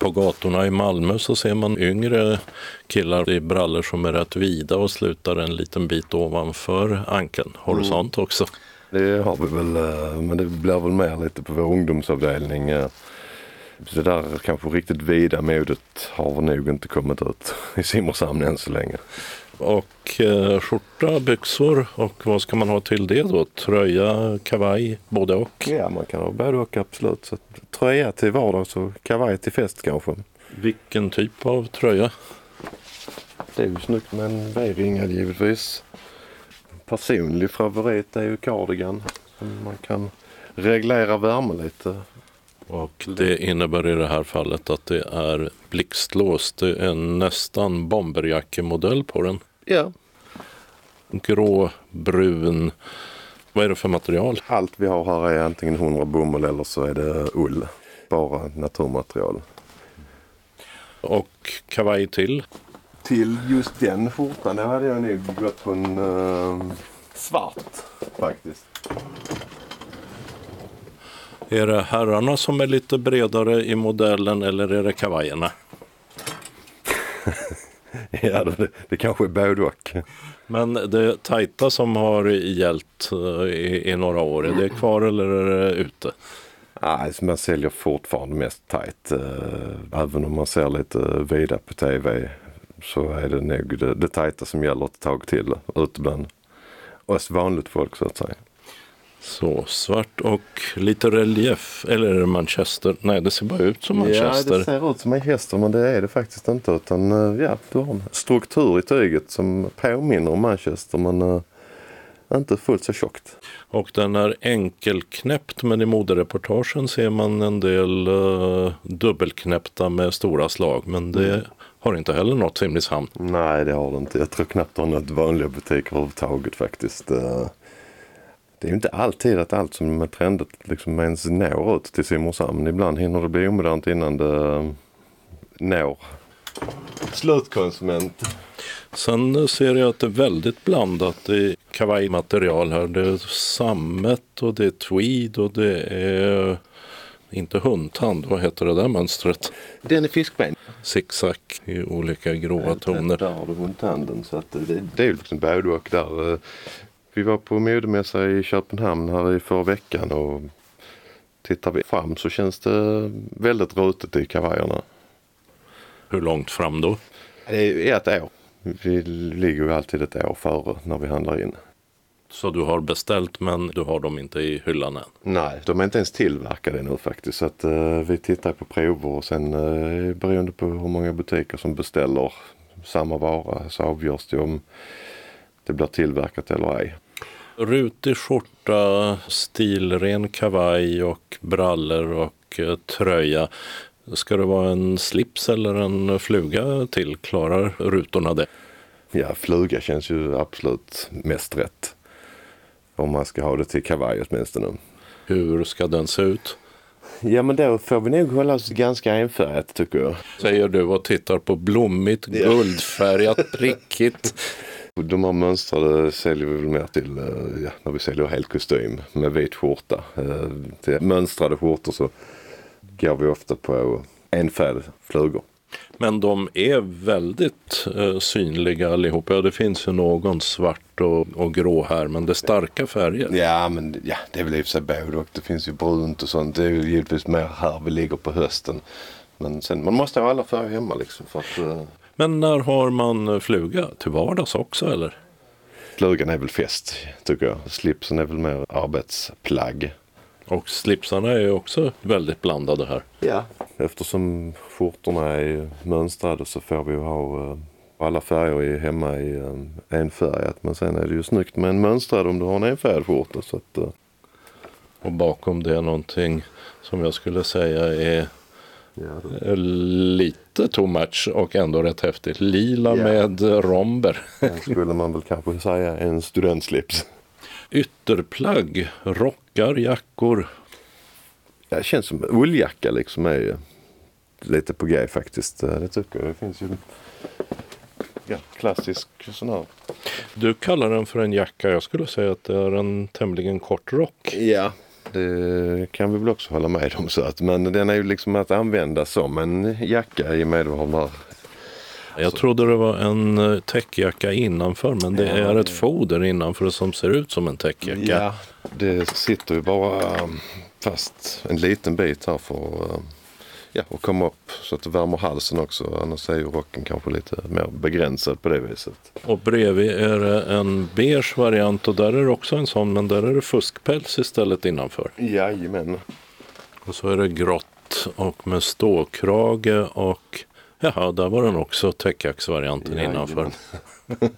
På gatorna i Malmö så ser man yngre killar i brallor som är rätt vida och slutar en liten bit ovanför ankeln. Du mm. också? Det har vi väl, eh, men det blir väl mer lite på vår ungdomsavdelning. Eh, det där kanske riktigt vida modet har nog inte kommit ut i Simrishamn än så länge. Och eh, skjorta, byxor och vad ska man ha till det då? Tröja, kavaj, både och? Ja, man kan ha både och absolut. Så tröja till vardags och kavaj till fest kanske. Vilken typ av tröja? Det är ju snyggt med en V-ringad givetvis. Personlig favorit är ju cardigan. Man kan reglera värme lite och det innebär i det här fallet att det är blixtlås. Det är nästan bomberjackemodell på den. Ja. Grå, brun. Vad är det för material? Allt vi har här är antingen 100 bomull eller så är det ull. Bara naturmaterial. Och kavaj till? Till just den skjortan, det hade jag nog gått på en uh, svart faktiskt. Är det herrarna som är lite bredare i modellen eller är det kavajerna? [LAUGHS] [LAUGHS] ja, det, det kanske är både och. Men det tajta som har gällt eh, i, i några år, är det kvar eller är det ute? Nej, man säljer fortfarande mest tajt. Eh, även om man ser lite vida på tv så är det nog det, det tajta som gäller ett tag till ute bland oss vanligt folk så att säga. Så, svart och lite relief. Eller är det Manchester? Nej, det ser bara ut som Manchester. Ja, det ser ut som Manchester men det är det faktiskt inte. Utan eh, ja, du har en struktur i tyget som påminner om Manchester men uh, inte fullt så tjockt. Och den är enkelknäppt men i modereportagen ser man en del uh, dubbelknäppta med stora slag. Men det mm. har inte heller nått Simrishamn. Nej, det har det inte. Jag tror knappt det har något vanliga butiker överhuvudtaget faktiskt. Uh, det är inte alltid att allt som är trendigt liksom ens når ut till Simrishamn. Ibland hinner det bli omodernt innan det når slutkonsument. Sen ser jag att det är väldigt blandat i kavajmaterial här. Det är sammet och det är tweed och det är inte hundtand, vad heter det där mönstret? Den är fiskben. Zigzag i olika gråa toner. Där har du hundtanden. Så att det, det är ju liksom både och där. Vi var på modemässa i Köpenhamn här i förra veckan och tittar vi fram så känns det väldigt rutet i kavajerna. Hur långt fram då? Det är ett år. Vi ligger ju alltid ett år före när vi handlar in. Så du har beställt men du har dem inte i hyllan än? Nej, de är inte ens tillverkade nu faktiskt. Så att, uh, vi tittar på prover och sen uh, beroende på hur många butiker som beställer samma vara så avgörs det om det blir tillverkat eller ej. Rutig skjorta, stilren kavaj och brallor och uh, tröja. Ska det vara en slips eller en fluga till? Klarar rutorna det? Ja, fluga känns ju absolut mest rätt. Om man ska ha det till kavaj åtminstone. Hur ska den se ut? Ja men då får vi nog hålla oss ganska enfärgat tycker jag. Säger du och tittar på blommigt, guldfärgat, prickigt. [LAUGHS] De här mönstrade säljer vi väl mer till ja, när vi säljer hel kostym med vit skjorta. Till mönstrade skjortor så går vi ofta på enfärgade flugor. Men de är väldigt eh, synliga allihopa. Det finns ju någon svart och, och, grå här men det är starka färger. Ja men ja, det är väl i och för sig både och. Det finns ju brunt och sånt. Det är ju givetvis mer här vi ligger på hösten. Men sen, man måste ha alla färger hemma liksom. För att, eh... Men när har man fluga? Till vardags också eller? Flugan är väl fest tycker jag. Slipsen är väl mer arbetsplagg. Och slipsarna är också väldigt blandade här. Ja. Eftersom skjortorna är mönstrade så får vi ha alla färger är hemma i enfärgat. Men sen är det ju snyggt med en mönstrad om du har en enfärgad skjorta. Så att, och bakom det är någonting som jag skulle säga är ja, lite too much och ändå rätt häftigt. Lila ja. med romber. skulle man väl kanske säga en studentslips. Ytterplagg, rockar, jackor. Ja, det känns som ulljacka liksom är lite på grej faktiskt. Det tycker jag. Det finns ju ja, klassisk sån här. Du kallar den för en jacka. Jag skulle säga att det är en tämligen kort rock. Ja, det kan vi väl också hålla med om. Så att, men den är ju liksom att använda som en jacka i och med har jag trodde det var en täckjacka innanför men det är ett foder innanför som ser ut som en täckjacka. Ja, det sitter ju bara fast en liten bit här för ja, att komma upp så att det värmer halsen också. Annars är ju rocken kanske lite mer begränsad på det viset. Och bredvid är det en beige variant och där är det också en sån men där är det fuskpäls istället innanför. Jajamän. Och så är det grått och med ståkrage och Jaha, där var den också täckjacksvarianten ja, innanför. [LAUGHS]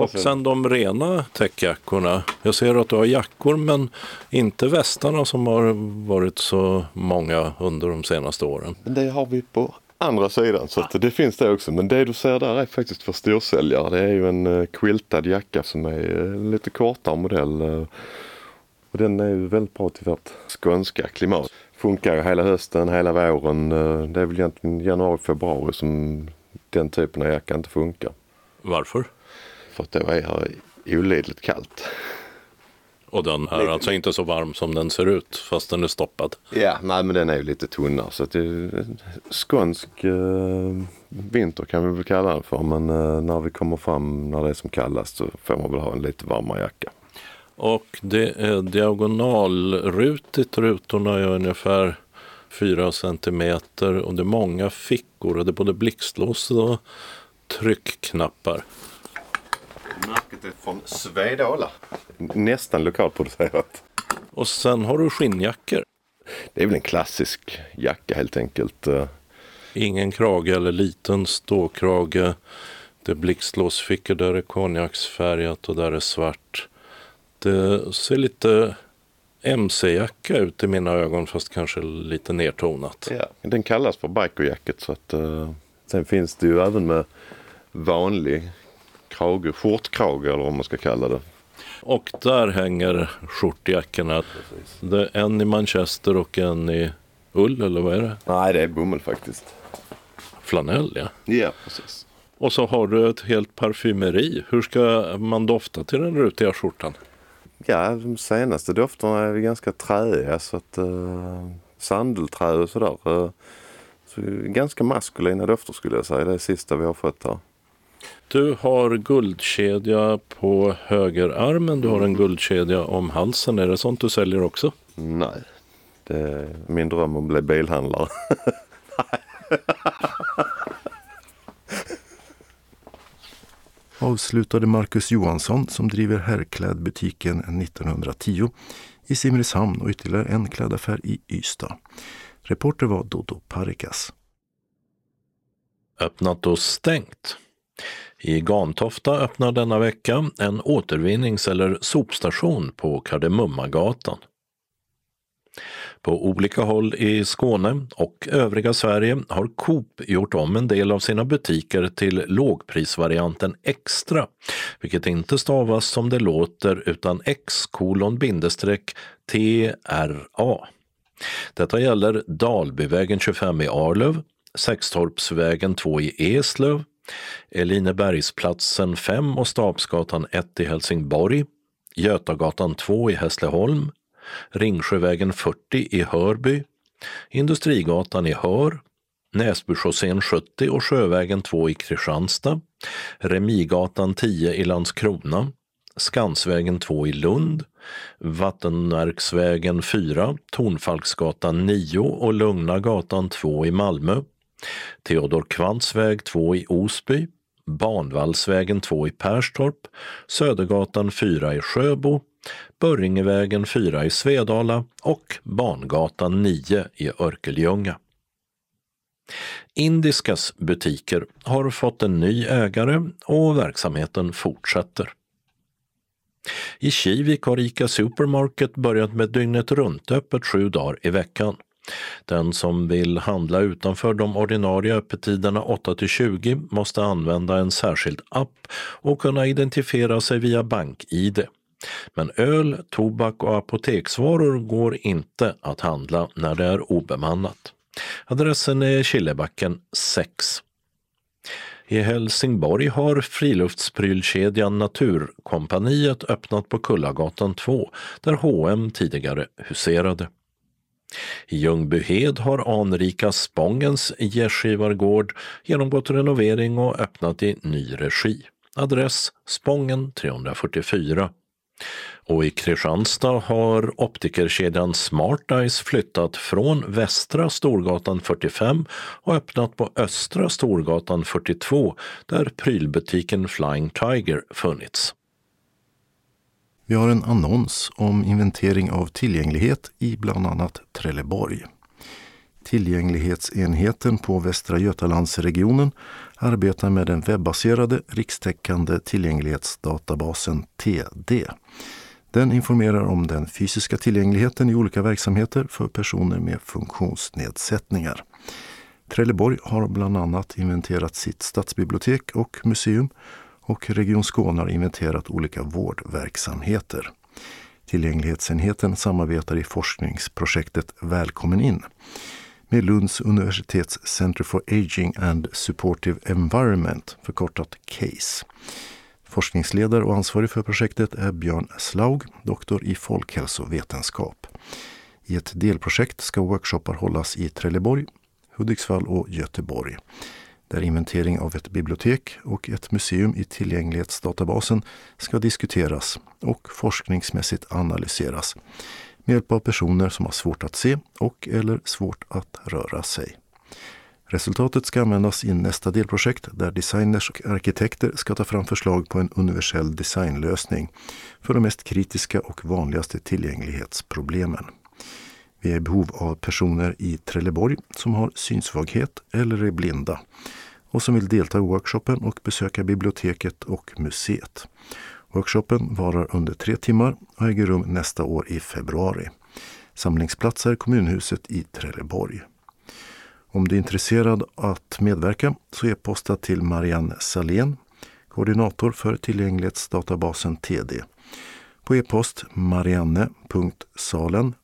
och sen de rena täckjackorna. Jag ser att du har jackor men inte västarna som har varit så många under de senaste åren. Det har vi på andra sidan så det finns det också. Men det du ser där är faktiskt för storsäljare. Det är ju en uh, quiltad jacka som är en lite kortare modell. Uh, och den är ju väldigt bra till vårt skånska klimat funkar ju hela hösten, hela våren. Eh, det är väl egentligen januari, februari som den typen av jacka inte funkar. Varför? För att det är olidligt kallt. Och den är lite... alltså inte så varm som den ser ut fast den är stoppad? Ja, nej men den är ju lite tunnare så att det är skånsk eh, vinter kan vi väl kalla den för. Men eh, när vi kommer fram när det är som kallast så får man väl ha en lite varmare jacka. Och det är diagonalrutigt. Rutorna är ungefär 4 centimeter och det är många fickor och det är både blixtlås och tryckknappar. Är från Svedala. Nästan lokalproducerat. Och sen har du skinnjackor. Det är väl en klassisk jacka helt enkelt. Ingen krage eller liten ståkrage. Det är blixtlåsfickor, där är konjaksfärgat och där är svart. Det ser lite mc-jacka ut i mina ögon fast kanske lite nertonat. Ja, den kallas för bikerjacket så att uh, sen finns det ju även med vanlig krage, skjortkrage eller vad man ska kalla det. Och där hänger skjortjackorna. Det är en i manchester och en i ull eller vad är det? Nej det är bomull faktiskt. Flanell ja. Ja precis. Och så har du ett helt parfymeri. Hur ska man dofta till den rutiga skjortan? Ja, de senaste dofterna är ganska träiga så att uh, sandelträ och sådär. Uh, så ganska maskulina dofter skulle jag säga. Det är det sista vi har fått här. Du har guldkedja på högerarmen. Du har en guldkedja om halsen. Är det sånt du säljer också? Nej, det är min dröm att bli bilhandlare. [LAUGHS] avslutade Marcus Johansson som driver herrklädbutiken 1910 i Simrishamn och ytterligare en klädaffär i Ystad. Reporter var Dodo Parikas. Öppnat och stängt. I Gantofta öppnar denna vecka en återvinnings eller sopstation på Kardemummagatan. På olika håll i Skåne och övriga Sverige har Coop gjort om en del av sina butiker till lågprisvarianten Extra, vilket inte stavas som det låter utan X kolon bindestreck TRA. Detta gäller Dalbyvägen 25 i Arlöv, Sextorpsvägen 2 i Eslöv, Elinebergsplatsen 5 och Stabsgatan 1 i Helsingborg, Götagatan 2 i Hässleholm, Ringsjövägen 40 i Hörby, Industrigatan i Hör, Näsbychaussén 70 och Sjövägen 2 i Kristianstad, Remigatan 10 i Landskrona, Skansvägen 2 i Lund, Vattenverksvägen 4, Tornfalksgatan 9 och Lugna gatan 2 i Malmö, Theodor Kvants väg 2 i Osby, Banvallsvägen 2 i Perstorp, Södergatan 4 i Sjöbo, Börringevägen 4 i Svedala och Bangatan 9 i Örkelljunga. Indiskas butiker har fått en ny ägare och verksamheten fortsätter. I Kivik har ICA Supermarket börjat med dygnet runt öppet sju dagar i veckan. Den som vill handla utanför de ordinarie öppettiderna 8 till 20 måste använda en särskild app och kunna identifiera sig via BankID. Men öl, tobak och apoteksvaror går inte att handla när det är obemannat. Adressen är Killebacken 6. I Helsingborg har friluftsprylkedjan Naturkompaniet öppnat på Kullagatan 2 där H&M tidigare huserade. I Ljungbyhed har anrika Spångens gästgivargård genomgått renovering och öppnat i ny regi. Adress Spången 344. Och i Kristianstad har optikerkedjan Smart Eyes flyttat från Västra Storgatan 45 och öppnat på Östra Storgatan 42 där prylbutiken Flying Tiger funnits. Vi har en annons om inventering av tillgänglighet i bland annat Trelleborg. Tillgänglighetsenheten på Västra Götalandsregionen arbetar med den webbaserade rikstäckande tillgänglighetsdatabasen TD. Den informerar om den fysiska tillgängligheten i olika verksamheter för personer med funktionsnedsättningar. Trelleborg har bland annat inventerat sitt stadsbibliotek och museum och Region Skåne har inventerat olika vårdverksamheter. Tillgänglighetsenheten samarbetar i forskningsprojektet Välkommen in med Lunds universitets Center for Aging and Supportive Environment, förkortat CASE. Forskningsledare och ansvarig för projektet är Björn Slaug, doktor i folkhälsovetenskap. I ett delprojekt ska workshoppar hållas i Trelleborg, Hudiksvall och Göteborg där inventering av ett bibliotek och ett museum i tillgänglighetsdatabasen ska diskuteras och forskningsmässigt analyseras med hjälp av personer som har svårt att se och eller svårt att röra sig. Resultatet ska användas i nästa delprojekt där designers och arkitekter ska ta fram förslag på en universell designlösning för de mest kritiska och vanligaste tillgänglighetsproblemen. Vi är i behov av personer i Trelleborg som har synsvaghet eller är blinda och som vill delta i workshopen och besöka biblioteket och museet. Workshopen varar under tre timmar och äger rum nästa år i februari. Samlingsplats är kommunhuset i Trelleborg. Om du är intresserad att medverka så e-posta till Marianne Salén, koordinator för tillgänglighetsdatabasen TD. På e-post marianne.salen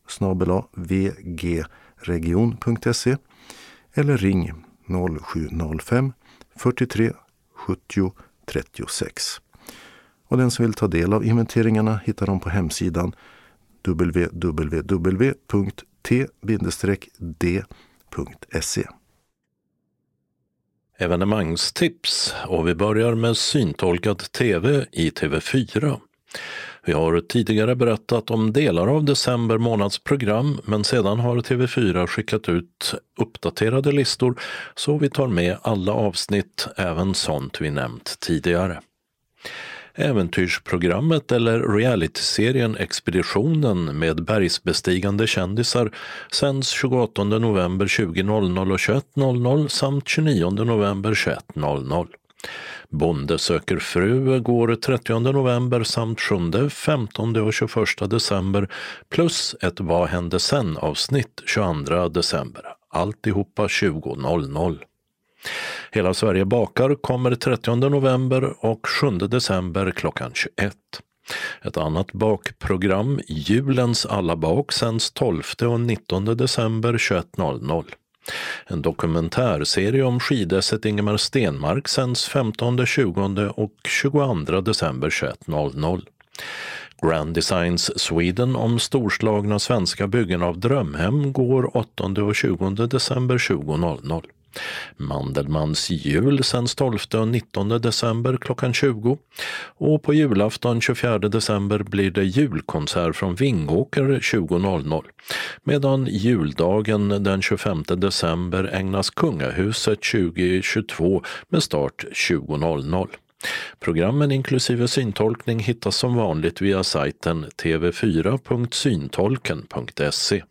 vgregion.se eller ring 0705 43 70 36. Och den som vill ta del av inventeringarna hittar dem på hemsidan www.t-d.se. Evenemangstips och vi börjar med syntolkad tv i TV4. Vi har tidigare berättat om delar av december månads program men sedan har TV4 skickat ut uppdaterade listor så vi tar med alla avsnitt, även sånt vi nämnt tidigare. Äventyrsprogrammet eller realityserien Expeditionen med bergsbestigande kändisar sänds 28 november 20.00 och 21.00 samt 29 november 21.00. Bonde söker fru går 30 november samt 7, 15 och 21 december plus ett Vad hände sen avsnitt 22 december. Alltihopa 20.00. Hela Sverige bakar kommer 30 november och 7 december klockan 21. Ett annat bakprogram, Julens alla bak, sänds 12 och 19 december 21.00. En dokumentärserie om skidesset Ingemar Stenmark sänds 15, 20 och 22 december 21.00. Grand Designs Sweden om storslagna svenska byggen av drömhem går 8 och 20 december 20.00. Mandelmans jul sänds 12 och 19 december klockan 20 och på julafton 24 december blir det julkonsert från Vingåker 20.00 medan juldagen den 25 december ägnas Kungahuset 2022 med start 20.00. Programmen inklusive syntolkning hittas som vanligt via sajten tv4.syntolken.se.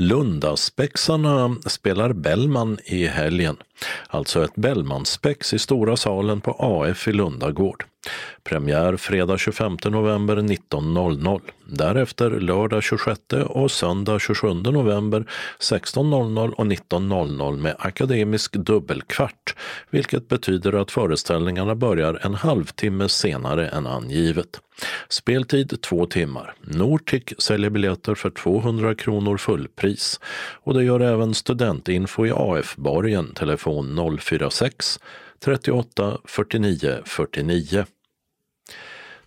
Lundaspexarna spelar Bellman i helgen, alltså ett Bellmanspex i Stora salen på AF i Lundagård. Premiär fredag 25 november 19.00. Därefter lördag 26 och söndag 27 november 16.00 och 19.00 med akademisk dubbelkvart, vilket betyder att föreställningarna börjar en halvtimme senare än angivet. Speltid två timmar. Nortic säljer biljetter för 200 kronor fullpris och det gör även Studentinfo i AF-borgen, telefon 046 38 49 49.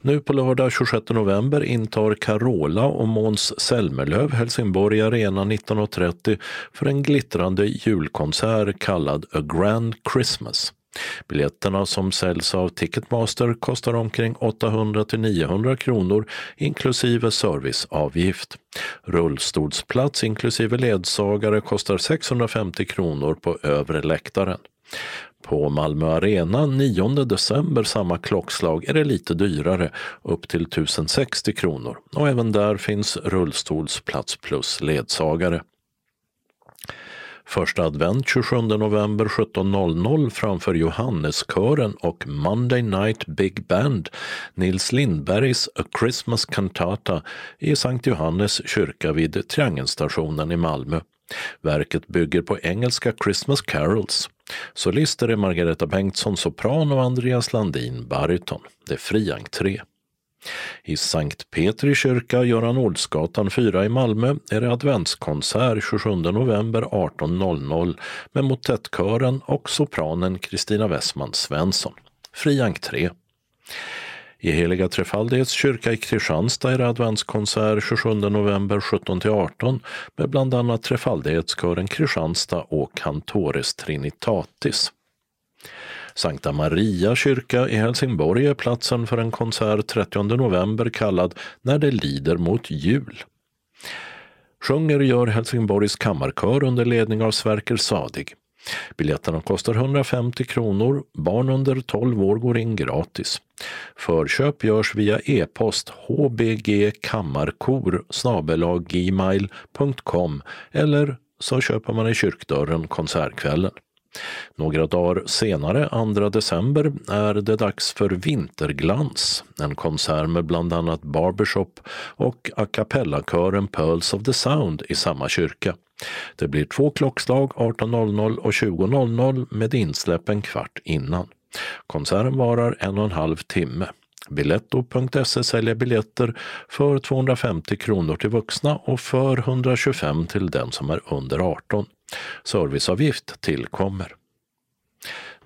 Nu på lördag 26 november intar Carola och Måns Zelmerlöw Helsingborg Arena 19.30 för en glittrande julkonsert kallad A Grand Christmas. Biljetterna som säljs av Ticketmaster kostar omkring 800 till 900 kronor inklusive serviceavgift. Rullstolsplats inklusive ledsagare kostar 650 kronor på övre läktaren. På Malmö Arena 9 december samma klockslag är det lite dyrare, upp till 1060 kronor och även där finns rullstolsplats plus ledsagare. Första advent 27 november 17.00 framför Johanneskören och Monday Night Big Band Nils Lindbergs A Christmas Cantata i Sankt Johannes kyrka vid Triangelstationen i Malmö. Verket bygger på engelska Christmas carols. Solister är Margareta Bengtsson sopran och Andreas Landin baryton. Det är fri entré. I Sankt Petri kyrka, Göran Ålsgatan 4 i Malmö, är det adventskonsert 27 november 18.00 med motettkören och sopranen Kristina Westman Svensson. Fri entré. I Heliga Trefaldighets kyrka i Kristianstad är det adventskonsert 27 november 17-18 med bland annat Trefaldighetskören Kristianstad och Cantores Trinitatis. Sankta Maria kyrka i Helsingborg är platsen för en konsert 30 november kallad När det lider mot jul. Sjunger gör Helsingborgs kammarkör under ledning av Sverker Sadig. Biljetterna kostar 150 kronor. Barn under 12 år går in gratis. Förköp görs via e-post hbgkammarkor eller så köper man i kyrkdörren konsertkvällen. Några dagar senare, 2 december, är det dags för Vinterglans, en konsert med bland annat Barbershop och a cappella-kören Pearls of the Sound i samma kyrka. Det blir två klockslag 18.00 och 20.00 med insläpp en kvart innan. Konserten varar en och en halv timme. Biletto.se säljer biljetter för 250 kronor till vuxna och för 125 till den som är under 18. Serviceavgift tillkommer.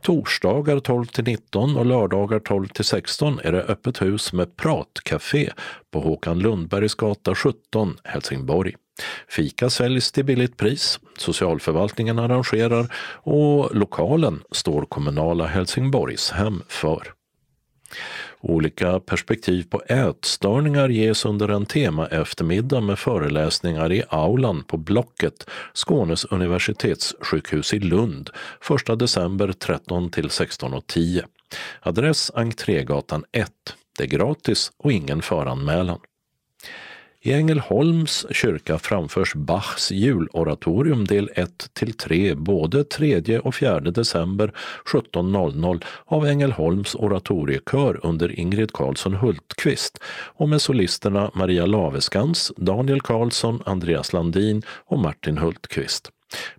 Torsdagar 12 till 19 och lördagar 12 till 16 är det öppet hus med pratcafé på Håkan Lundbergs gata 17, Helsingborg. Fika säljs till billigt pris, socialförvaltningen arrangerar och lokalen står kommunala Helsingborgshem för. Olika perspektiv på ätstörningar ges under en tema eftermiddag med föreläsningar i aulan på Blocket, Skånes universitetssjukhus i Lund, 1 december 13 till 16.10. Adress Entrégatan 1. Det är gratis och ingen föranmälan. I Ängelholms kyrka framförs Bachs juloratorium del 1 till 3 både 3 och 4 december 17.00 av Ängelholms oratoriekör under Ingrid Karlsson Hultqvist och med solisterna Maria Laveskans, Daniel Karlsson, Andreas Landin och Martin Hultqvist.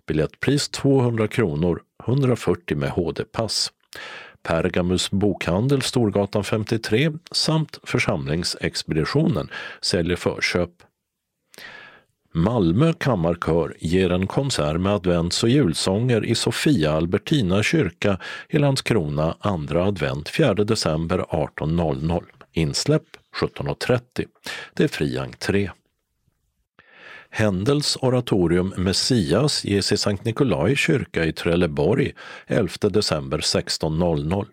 Biljettpris 200 kronor, 140 med HD-pass. Pergamus bokhandel Storgatan 53 samt Församlingsexpeditionen säljer förköp. Malmö kammarkör ger en konsert med advents och julsånger i Sofia Albertina kyrka i Landskrona andra advent 4 december 18.00. Insläpp 17.30. Det är fri entré. Händels oratorium Messias ges i Sankt Nikolai kyrka i Trelleborg 11 december 16.00.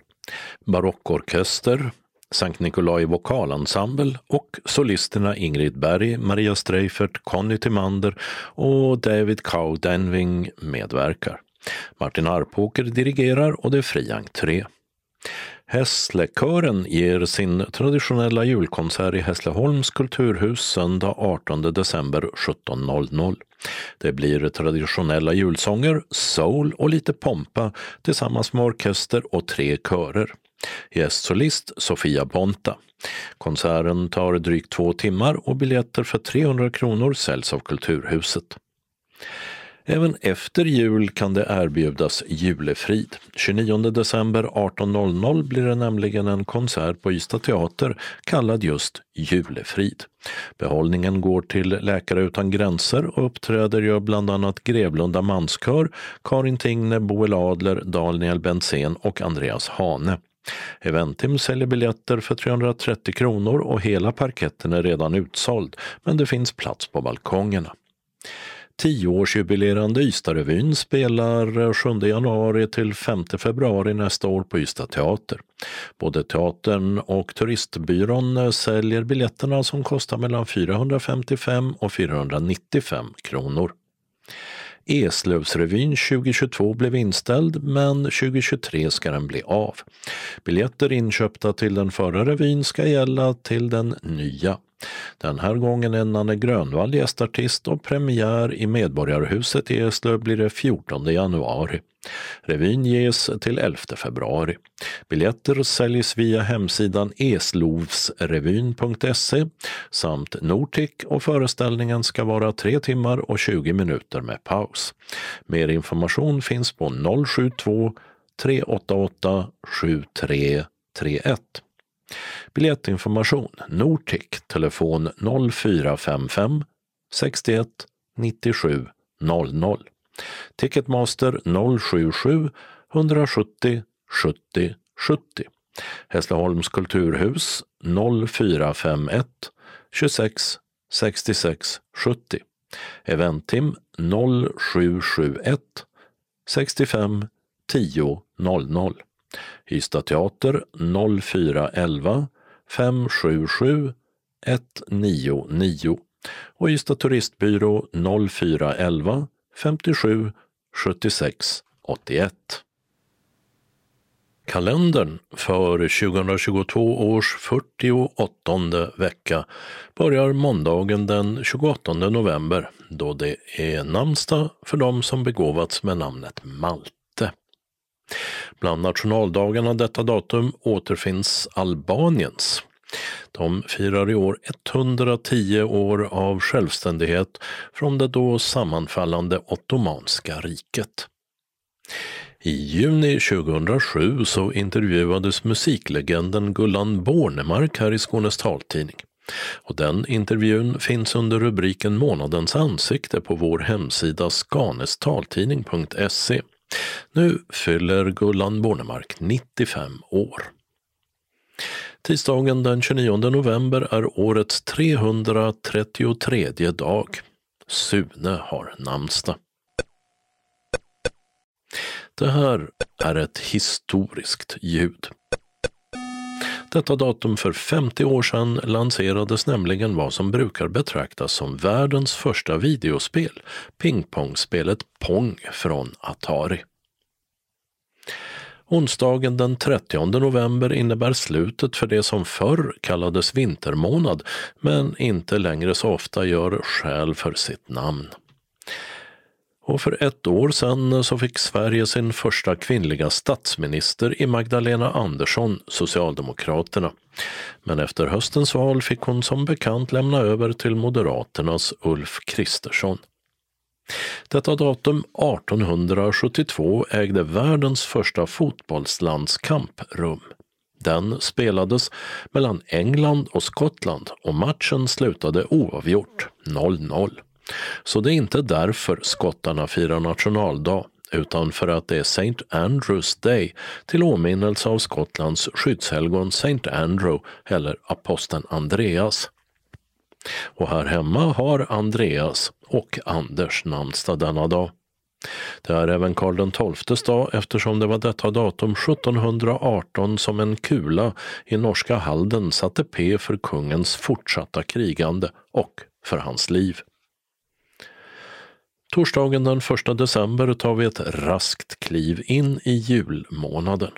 Barockorkester, Sankt Nikolai vokalensemble och solisterna Ingrid Berg, Maria Streifert, Conny Timander och David Cow Denving medverkar. Martin Arpåker dirigerar och det är fri entré. Hässlekören ger sin traditionella julkonsert i Hässleholms kulturhus söndag 18 december 17.00. Det blir traditionella julsånger, soul och lite pompa tillsammans med orkester och tre körer. Gästsolist Sofia Bonta. Konserten tar drygt två timmar och biljetter för 300 kronor säljs av Kulturhuset. Även efter jul kan det erbjudas julefrid. 29 december 18.00 blir det nämligen en konsert på Ystad teater kallad just Julefrid. Behållningen går till Läkare utan gränser och uppträder gör bland annat Grevlunda manskör, Karin Tingne, Boel Adler, Daniel Bensén och Andreas Hane. Eventim säljer biljetter för 330 kronor och hela parketten är redan utsåld, men det finns plats på balkongerna. Tioårsjubilerande Ystadrevyn spelar 7 januari till 5 februari nästa år på Ystad teater. Både teatern och turistbyrån säljer biljetterna som kostar mellan 455 och 495 kronor. Eslövsrevyn 2022 blev inställd men 2023 ska den bli av. Biljetter inköpta till den förra revyn ska gälla till den nya. Den här gången är Nanne Grönvall gästartist och premiär i Medborgarhuset i Eslöv blir det 14 januari. Revyn ges till 11 februari. Biljetter säljs via hemsidan eslovsrevyn.se samt Nortic och föreställningen ska vara 3 timmar och 20 minuter med paus. Mer information finns på 072 388 7331. Biljettinformation Nortic, telefon 0455 61 97 00. Ticketmaster 077 170 70 70. Hässleholms kulturhus 0451 26 66 70. Eventim 0771 65 10 00. Ystad Teater 0411 577 199 och Ystad Turistbyrå 0411 57 76 81. Kalendern för 2022 års 48 vecka börjar måndagen den 28 november då det är namnsdag för de som begåvats med namnet Malt. Bland nationaldagarna detta datum återfinns Albaniens. De firar i år 110 år av självständighet från det då sammanfallande Ottomanska riket. I juni 2007 så intervjuades musiklegenden Gullan Bornemark här i Skånes taltidning. Och den intervjun finns under rubriken Månadens ansikte på vår hemsida skanestaltidning.se. Nu fyller Gullan Bornemark 95 år. Tisdagen den 29 november är årets 333 dag. Sune har namnsdag. Det här är ett historiskt ljud. Detta datum för 50 år sedan lanserades nämligen vad som brukar betraktas som världens första videospel, pingpongspelet Pong från Atari. Onsdagen den 30 november innebär slutet för det som förr kallades vintermånad men inte längre så ofta gör skäl för sitt namn. Och för ett år sedan så fick Sverige sin första kvinnliga statsminister i Magdalena Andersson, Socialdemokraterna. Men efter höstens val fick hon som bekant lämna över till Moderaternas Ulf Kristersson. Detta datum 1872 ägde världens första fotbollslandskamp rum. Den spelades mellan England och Skottland och matchen slutade oavgjort 0-0. Så det är inte därför skottarna firar nationaldag utan för att det är St. Andrews Day till åminnelse av Skottlands skyddshelgon St. Andrew eller aposteln Andreas. Och här hemma har Andreas och Anders namnsdag denna dag. Det är även Karl XIIs dag eftersom det var detta datum 1718 som en kula i norska Halden satte P för kungens fortsatta krigande och för hans liv. Torsdagen den 1 december tar vi ett raskt kliv in i julmånaden.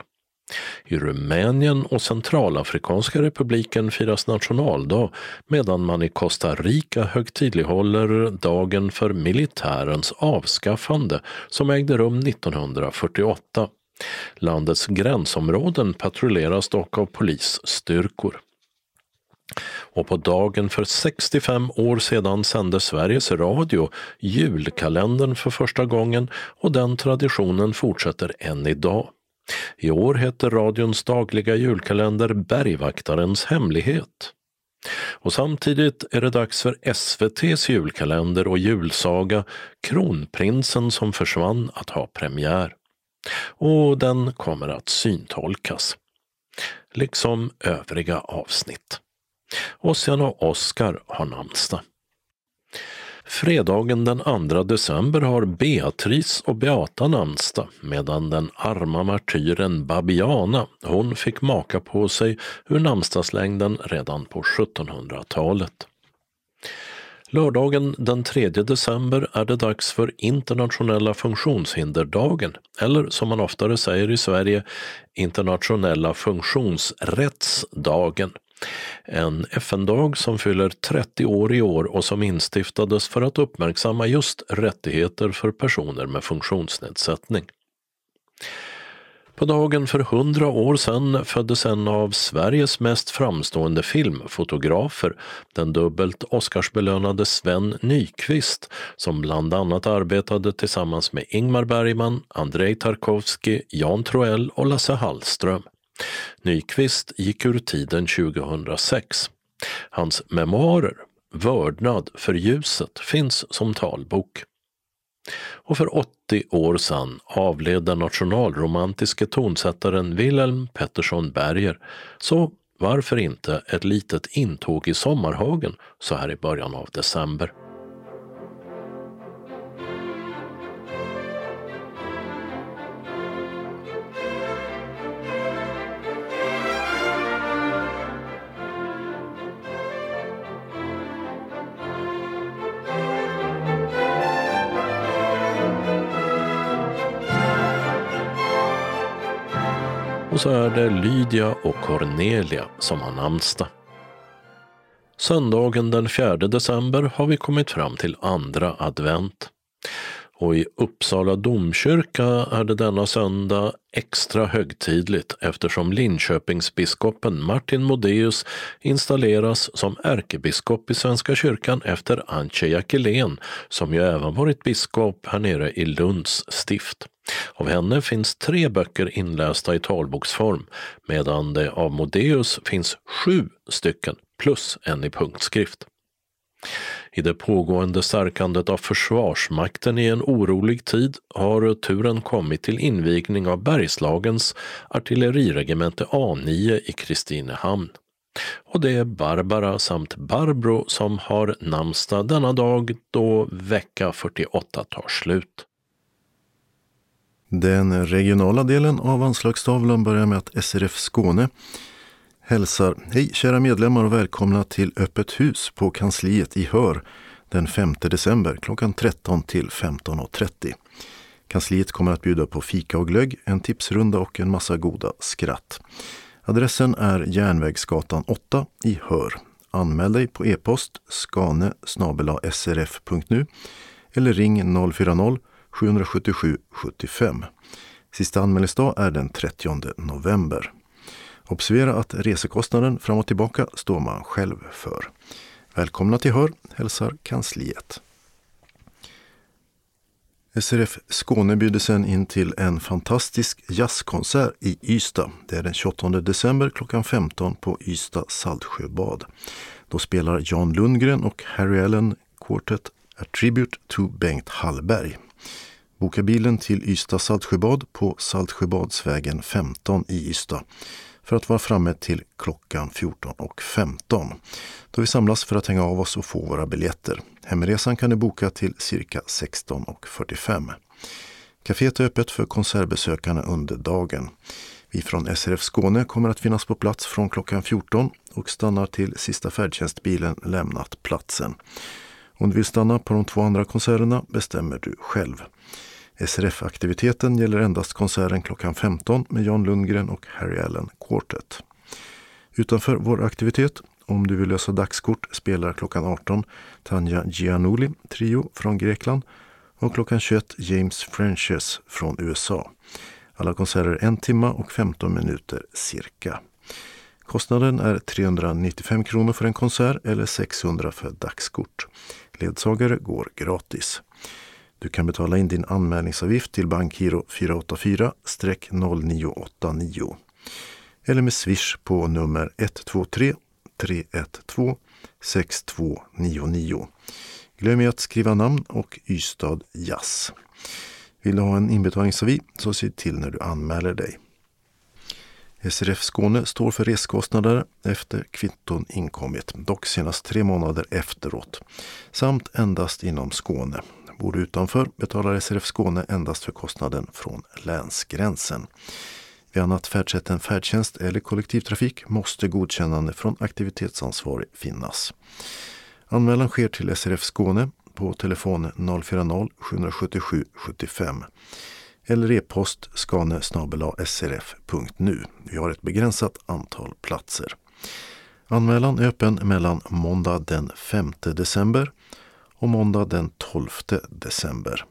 I Rumänien och Centralafrikanska republiken firas nationaldag medan man i Costa Rica högtidlighåller dagen för militärens avskaffande som ägde rum 1948. Landets gränsområden patrulleras dock av polisstyrkor. Och på dagen för 65 år sedan sände Sveriges Radio julkalendern för första gången och den traditionen fortsätter än idag. I år heter radions dagliga julkalender Bergvaktarens hemlighet. Och samtidigt är det dags för SVTs julkalender och julsaga Kronprinsen som försvann att ha premiär. Och den kommer att syntolkas. Liksom övriga avsnitt. Ossian och Oskar har namnsdag. Fredagen den 2 december har Beatrice och Beata namnsdag medan den arma martyren Babiana, hon fick maka på sig ur namnsdagslängden redan på 1700-talet. Lördagen den 3 december är det dags för internationella funktionshinderdagen, eller som man oftare säger i Sverige, internationella funktionsrättsdagen. En FN-dag som fyller 30 år i år och som instiftades för att uppmärksamma just rättigheter för personer med funktionsnedsättning. På dagen för hundra år sedan föddes en av Sveriges mest framstående filmfotografer, den dubbelt Oscarsbelönade Sven Nykvist, som bland annat arbetade tillsammans med Ingmar Bergman, Andrei Tarkovsky, Jan Troell och Lasse Hallström. Nyqvist gick ur tiden 2006. Hans memoarer, Vördnad för ljuset, finns som talbok. Och för 80 år sedan avled den nationalromantiske tonsättaren Wilhelm Pettersson Berger. Så varför inte ett litet intåg i Sommarhagen så här i början av december? Så är det Lydia och Cornelia som har namnsdag. Söndagen den 4 december har vi kommit fram till andra advent. Och i Uppsala domkyrka är det denna söndag extra högtidligt eftersom Linköpingsbiskopen Martin Modéus installeras som ärkebiskop i Svenska kyrkan efter Antje Jackelén som ju även varit biskop här nere i Lunds stift. Av henne finns tre böcker inlästa i talboksform medan det av Modéus finns sju stycken plus en i punktskrift. I det pågående stärkandet av Försvarsmakten i en orolig tid har turen kommit till invigning av Bergslagens artilleriregemente A9 i Kristinehamn. Och det är Barbara samt Barbro som har namnsdag denna dag då vecka 48 tar slut. Den regionala delen av anslagstavlan börjar med att SRF Skåne hälsar Hej kära medlemmar och välkomna till Öppet hus på kansliet i Hör den 5 december klockan 13 till 15.30. Kansliet kommer att bjuda på fika och glögg, en tipsrunda och en massa goda skratt. Adressen är Järnvägsgatan 8 i Hör. Anmäl dig på e-post skane srf.nu eller ring 040 777 75. Sista anmälningsdag är den 30 november. Observera att resekostnaden fram och tillbaka står man själv för. Välkomna till Hör hälsar kansliet. SRF Skåne bjuder sen in till en fantastisk jazzkonsert i Ystad. Det är den 28 december klockan 15 på Ystad Saltsjöbad. Då spelar Jan Lundgren och Harry Allen Quartet A Tribute to Bengt Hallberg. Boka bilen till Ystad Saltsjöbad på Saltsjöbadsvägen 15 i Ystad för att vara framme till klockan 14.15 då vi samlas för att hänga av oss och få våra biljetter. Hemresan kan du boka till cirka 16.45. Caféet är öppet för konsertbesökarna under dagen. Vi från SRF Skåne kommer att finnas på plats från klockan 14 och stannar till sista färdtjänstbilen lämnat platsen. Om du vill stanna på de två andra konserterna bestämmer du själv. SRF-aktiviteten gäller endast konserten klockan 15 med Jan Lundgren och Harry Allen Quartet. Utanför vår aktivitet, om du vill lösa dagskort, spelar klockan 18 Tanja Giannouli, trio från Grekland och klockan 21 James Frenches från USA. Alla konserter en timme och 15 minuter cirka. Kostnaden är 395 kronor för en konsert eller 600 för dagskort. Ledsagare går gratis. Du kan betala in din anmälningsavgift till bankgiro 484-0989 eller med swish på nummer 123 312 6299. Glöm att skriva namn och Ystad Jazz. Vill du ha en inbetalningsavi så se till när du anmäler dig. SRF Skåne står för reskostnader efter kvitton inkommit, dock senast tre månader efteråt, samt endast inom Skåne. Bor du utanför betalar SRF Skåne endast för kostnaden från länsgränsen. Vid annat färdsätt än färdtjänst eller kollektivtrafik måste godkännande från aktivitetsansvarig finnas. Anmälan sker till SRF Skåne på telefon 040-777 75 eller e-post skane srf.nu. Vi har ett begränsat antal platser. Anmälan är öppen mellan måndag den 5 december och måndag den 12 december.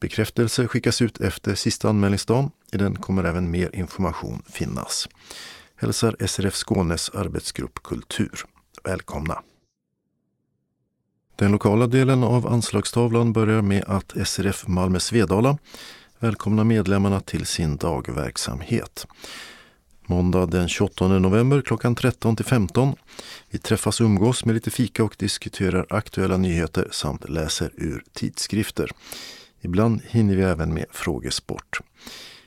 Bekräftelse skickas ut efter sista anmälningsdagen. I den kommer även mer information finnas. Hälsar SRF Skånes arbetsgrupp Kultur. Välkomna! Den lokala delen av anslagstavlan börjar med att SRF Malmö Svedala välkomnar medlemmarna till sin dagverksamhet. Måndag den 28 november klockan 13 till 15. Vi träffas och umgås med lite fika och diskuterar aktuella nyheter samt läser ur tidskrifter. Ibland hinner vi även med frågesport.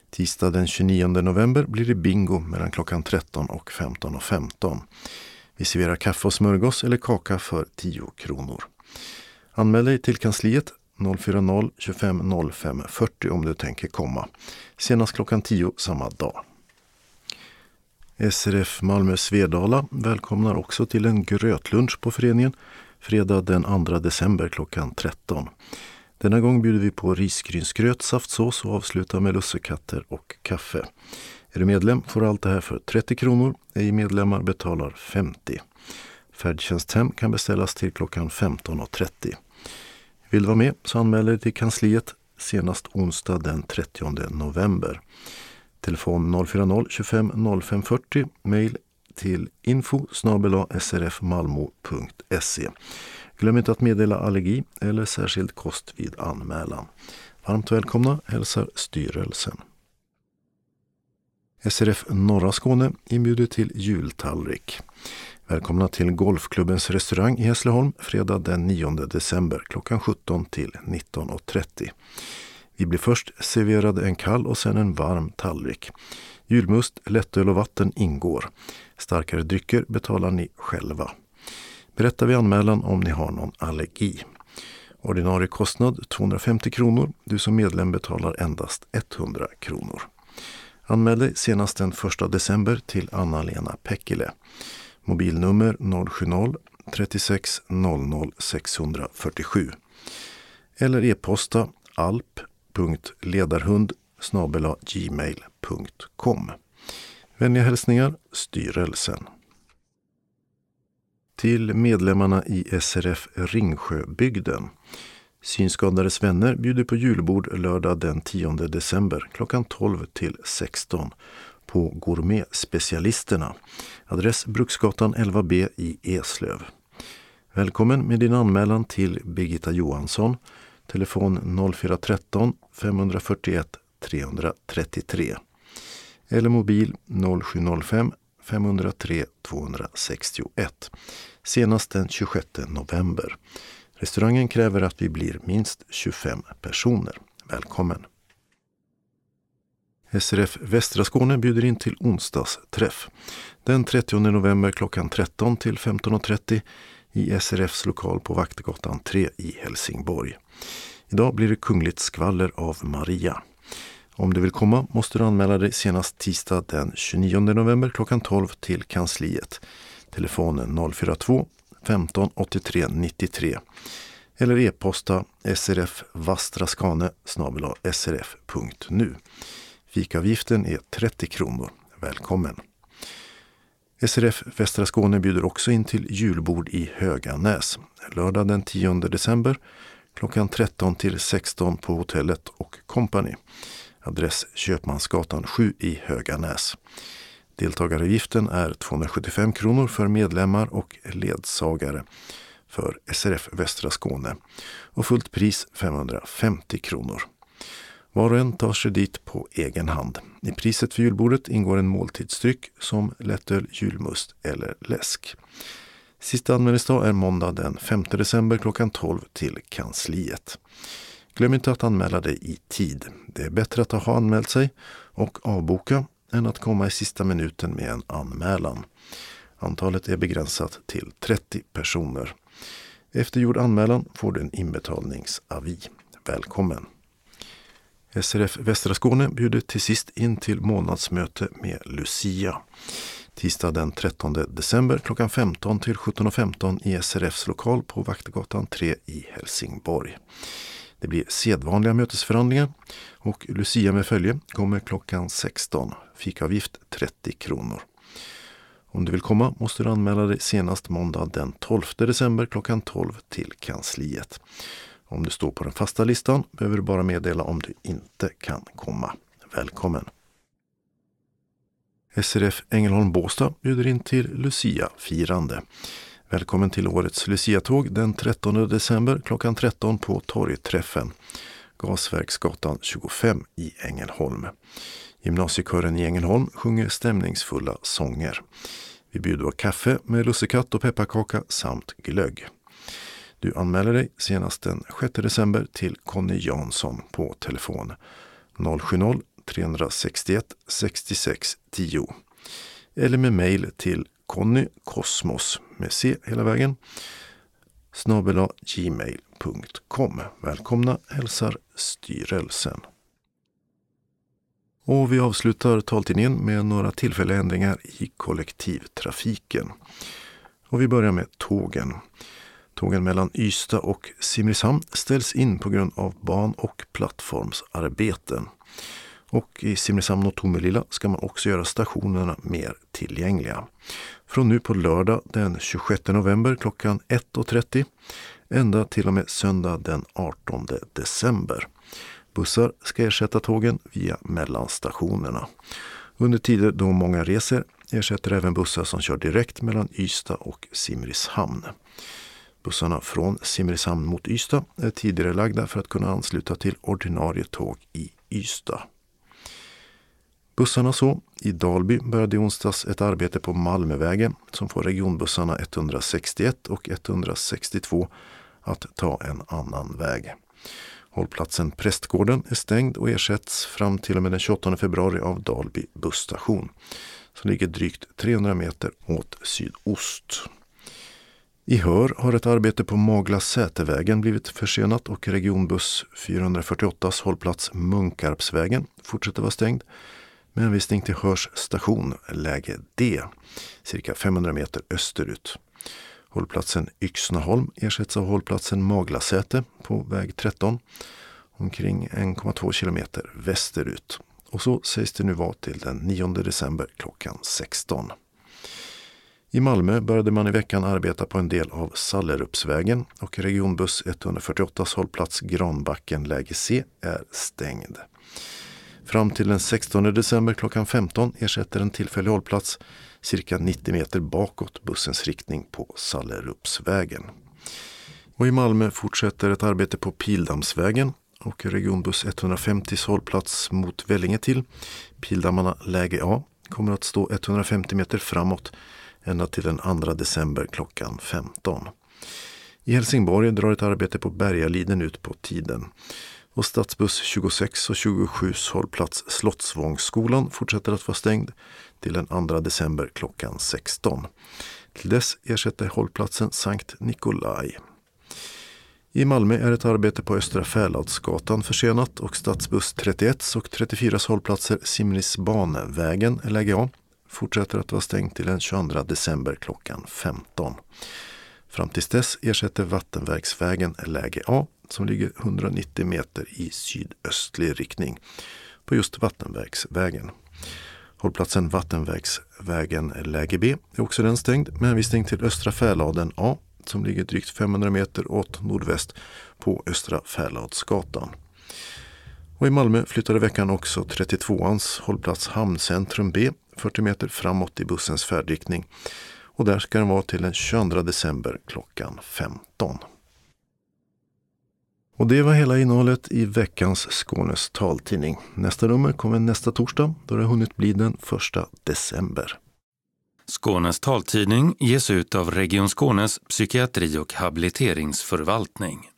Tisdag den 29 november blir det bingo mellan klockan 13 och 15.15. 15. Vi serverar kaffe och smörgås eller kaka för 10 kronor. Anmäl dig till kansliet 040 25 05 40 om du tänker komma. Senast klockan 10 samma dag. SRF Malmö Svedala välkomnar också till en grötlunch på föreningen fredag den 2 december klockan 13. Denna gång bjuder vi på risgrynsgröt, saftsås och avslutar med lussekatter och kaffe. Är du medlem får du allt det här för 30 kronor. Ej medlemmar betalar 50. Färdtjänsthem kan beställas till klockan 15.30. Vill du vara med så anmäl dig till kansliet senast onsdag den 30 november. Telefon 040-25 05 40, mejl till info srfmalmo.se. Glöm inte att meddela allergi eller särskild kost vid anmälan. Varmt välkomna hälsar styrelsen. SRF Norra Skåne inbjuder till jultallrik. Välkomna till Golfklubbens restaurang i Hässleholm fredag den 9 december klockan 17 till 19.30. Vi blir först serverade en kall och sen en varm tallrik. Julmust, lättöl och vatten ingår. Starkare drycker betalar ni själva. Berätta vid anmälan om ni har någon allergi. Ordinarie kostnad 250 kronor. Du som medlem betalar endast 100 kronor. Anmäl dig senast den 1 december till Anna-Lena Pekkile. Mobilnummer 070-36 00 647. Eller e-posta alp.ledarhund gmail.com. Vänliga hälsningar Styrelsen. Till medlemmarna i SRF Ringsjöbygden. Synskadades vänner bjuder på julbord lördag den 10 december klockan 12 till 16 på Gourmetspecialisterna. Adress Bruksgatan 11B i Eslöv. Välkommen med din anmälan till Birgitta Johansson. Telefon 0413 541 333. Eller mobil 0705 503 261. Senast den 26 november. Restaurangen kräver att vi blir minst 25 personer. Välkommen! SRF Västra Skåne bjuder in till onsdagsträff. Den 30 november klockan 13 till 15.30 i SRFs lokal på Vaktgatan 3 i Helsingborg. Idag blir det kungligt skvaller av Maria. Om du vill komma måste du anmäla dig senast tisdag den 29 november klockan 12 till kansliet. Telefonen 042 15 83 93 eller e-posta srfvastraskane srf.nu. Fikavgiften är 30 kronor. Välkommen! SRF Västra Skåne bjuder också in till julbord i Höganäs lördag den 10 december klockan 13 till 16 på hotellet och Company. Adress Köpmansgatan 7 i Höganäs. Deltagaravgiften är 275 kronor för medlemmar och ledsagare för SRF Västra Skåne och fullt pris 550 kronor. Var och en tar sig dit på egen hand. I priset för julbordet ingår en måltidsdryck som lättöl, julmust eller läsk. Sista anmälningsdag är måndag den 5 december klockan 12 till kansliet. Glöm inte att anmäla dig i tid. Det är bättre att ha anmält sig och avboka än att komma i sista minuten med en anmälan. Antalet är begränsat till 30 personer. Efter gjord anmälan får du en inbetalningsavi. Välkommen! SRF Västra Skåne bjuder till sist in till månadsmöte med Lucia. Tisdag den 13 december klockan 15 till 17.15 i SRFs lokal på Vaktgatan 3 i Helsingborg. Det blir sedvanliga mötesförhandlingar och Lucia med följe kommer klockan 16. Fikavgift 30 kronor. Om du vill komma måste du anmäla dig senast måndag den 12 december klockan 12 till kansliet. Om du står på den fasta listan behöver du bara meddela om du inte kan komma. Välkommen! SRF Ängelholm Båstad bjuder in till Lucia-firande. Välkommen till årets Lucia-tåg den 13 december klockan 13 på Torgträffen. Gasverksgatan 25 i Ängelholm. Gymnasiekören i Ängelholm sjunger stämningsfulla sånger. Vi bjuder på kaffe med lussekatt och pepparkaka samt glögg. Du anmäler dig senast den 6 december till Conny Jansson på telefon 070 361 66 10 eller med mejl till Conny Kosmos med C hela vägen snabel gmail.com. Välkomna hälsar styrelsen. Och vi avslutar taltidningen med några tillfälliga ändringar i kollektivtrafiken. Och vi börjar med tågen. Tågen mellan Ystad och Simrishamn ställs in på grund av ban och plattformsarbeten. Och i Simrishamn och Tomelilla ska man också göra stationerna mer tillgängliga. Från nu på lördag den 26 november klockan 1.30 ända till och med söndag den 18 december. Bussar ska ersätta tågen via mellanstationerna. Under tider då många reser ersätter även bussar som kör direkt mellan Ystad och Simrishamn. Bussarna från Simrishamn mot Ystad är tidigare lagda för att kunna ansluta till ordinarie tåg i Ystad. Bussarna så. I Dalby började i onsdags ett arbete på Malmövägen som får regionbussarna 161 och 162 att ta en annan väg. Hållplatsen Prästgården är stängd och ersätts fram till och med den 28 februari av Dalby busstation som ligger drygt 300 meter åt sydost. I Hör har ett arbete på Magla Sätevägen blivit försenat och regionbuss 448 hållplats Munkarpsvägen fortsätter vara stängd med hänvisning till Hörs station, läge D, cirka 500 meter österut. Hållplatsen Yxnaholm ersätts av hållplatsen Maglasäte på väg 13 omkring 1,2 kilometer västerut. Och så sägs det nu vara till den 9 december klockan 16. I Malmö började man i veckan arbeta på en del av Sallerupsvägen och regionbuss 148 hållplats Granbacken läge C är stängd. Fram till den 16 december klockan 15 ersätter en tillfällig hållplats cirka 90 meter bakåt bussens riktning på Sallerupsvägen. Och i Malmö fortsätter ett arbete på Pildammsvägen och regionbuss 150 hållplats mot Vellinge till. Pildammarna läge A kommer att stå 150 meter framåt ända till den 2 december klockan 15. I Helsingborg drar ett arbete på Bergaliden ut på tiden. Och stadsbuss 26 och 27 hållplats Slottsvångsskolan fortsätter att vara stängd till den 2 december klockan 16. Till dess ersätter hållplatsen Sankt Nikolaj. I Malmö är ett arbete på Östra Fäladsgatan försenat och stadsbuss 31 och 34 hållplatser Simrisbanevägen, läge A, fortsätter att vara stängd till den 22 december klockan 15. Fram tills dess ersätter Vattenverksvägen läge A som ligger 190 meter i sydöstlig riktning på just Vattenvägsvägen. Hållplatsen Vattenvägsvägen läge B är också den stängd med hänvisning till Östra Fäladen A som ligger drygt 500 meter åt nordväst på Östra Fäladsgatan. Och i Malmö flyttade veckan också 32ans hållplats Hamncentrum B 40 meter framåt i bussens färdriktning. Och där ska den vara till den 22 december klockan 15. Och det var hela innehållet i veckans Skånes taltidning. Nästa nummer kommer nästa torsdag då det har hunnit bli den 1 december. Skånes taltidning ges ut av Region Skånes psykiatri och habiliteringsförvaltning.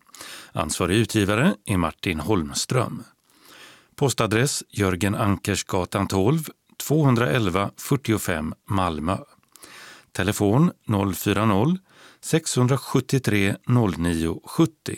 Ansvarig utgivare är Martin Holmström. Postadress Jörgen Ankersgatan 12, 211 45 Malmö. Telefon 040-673 0970.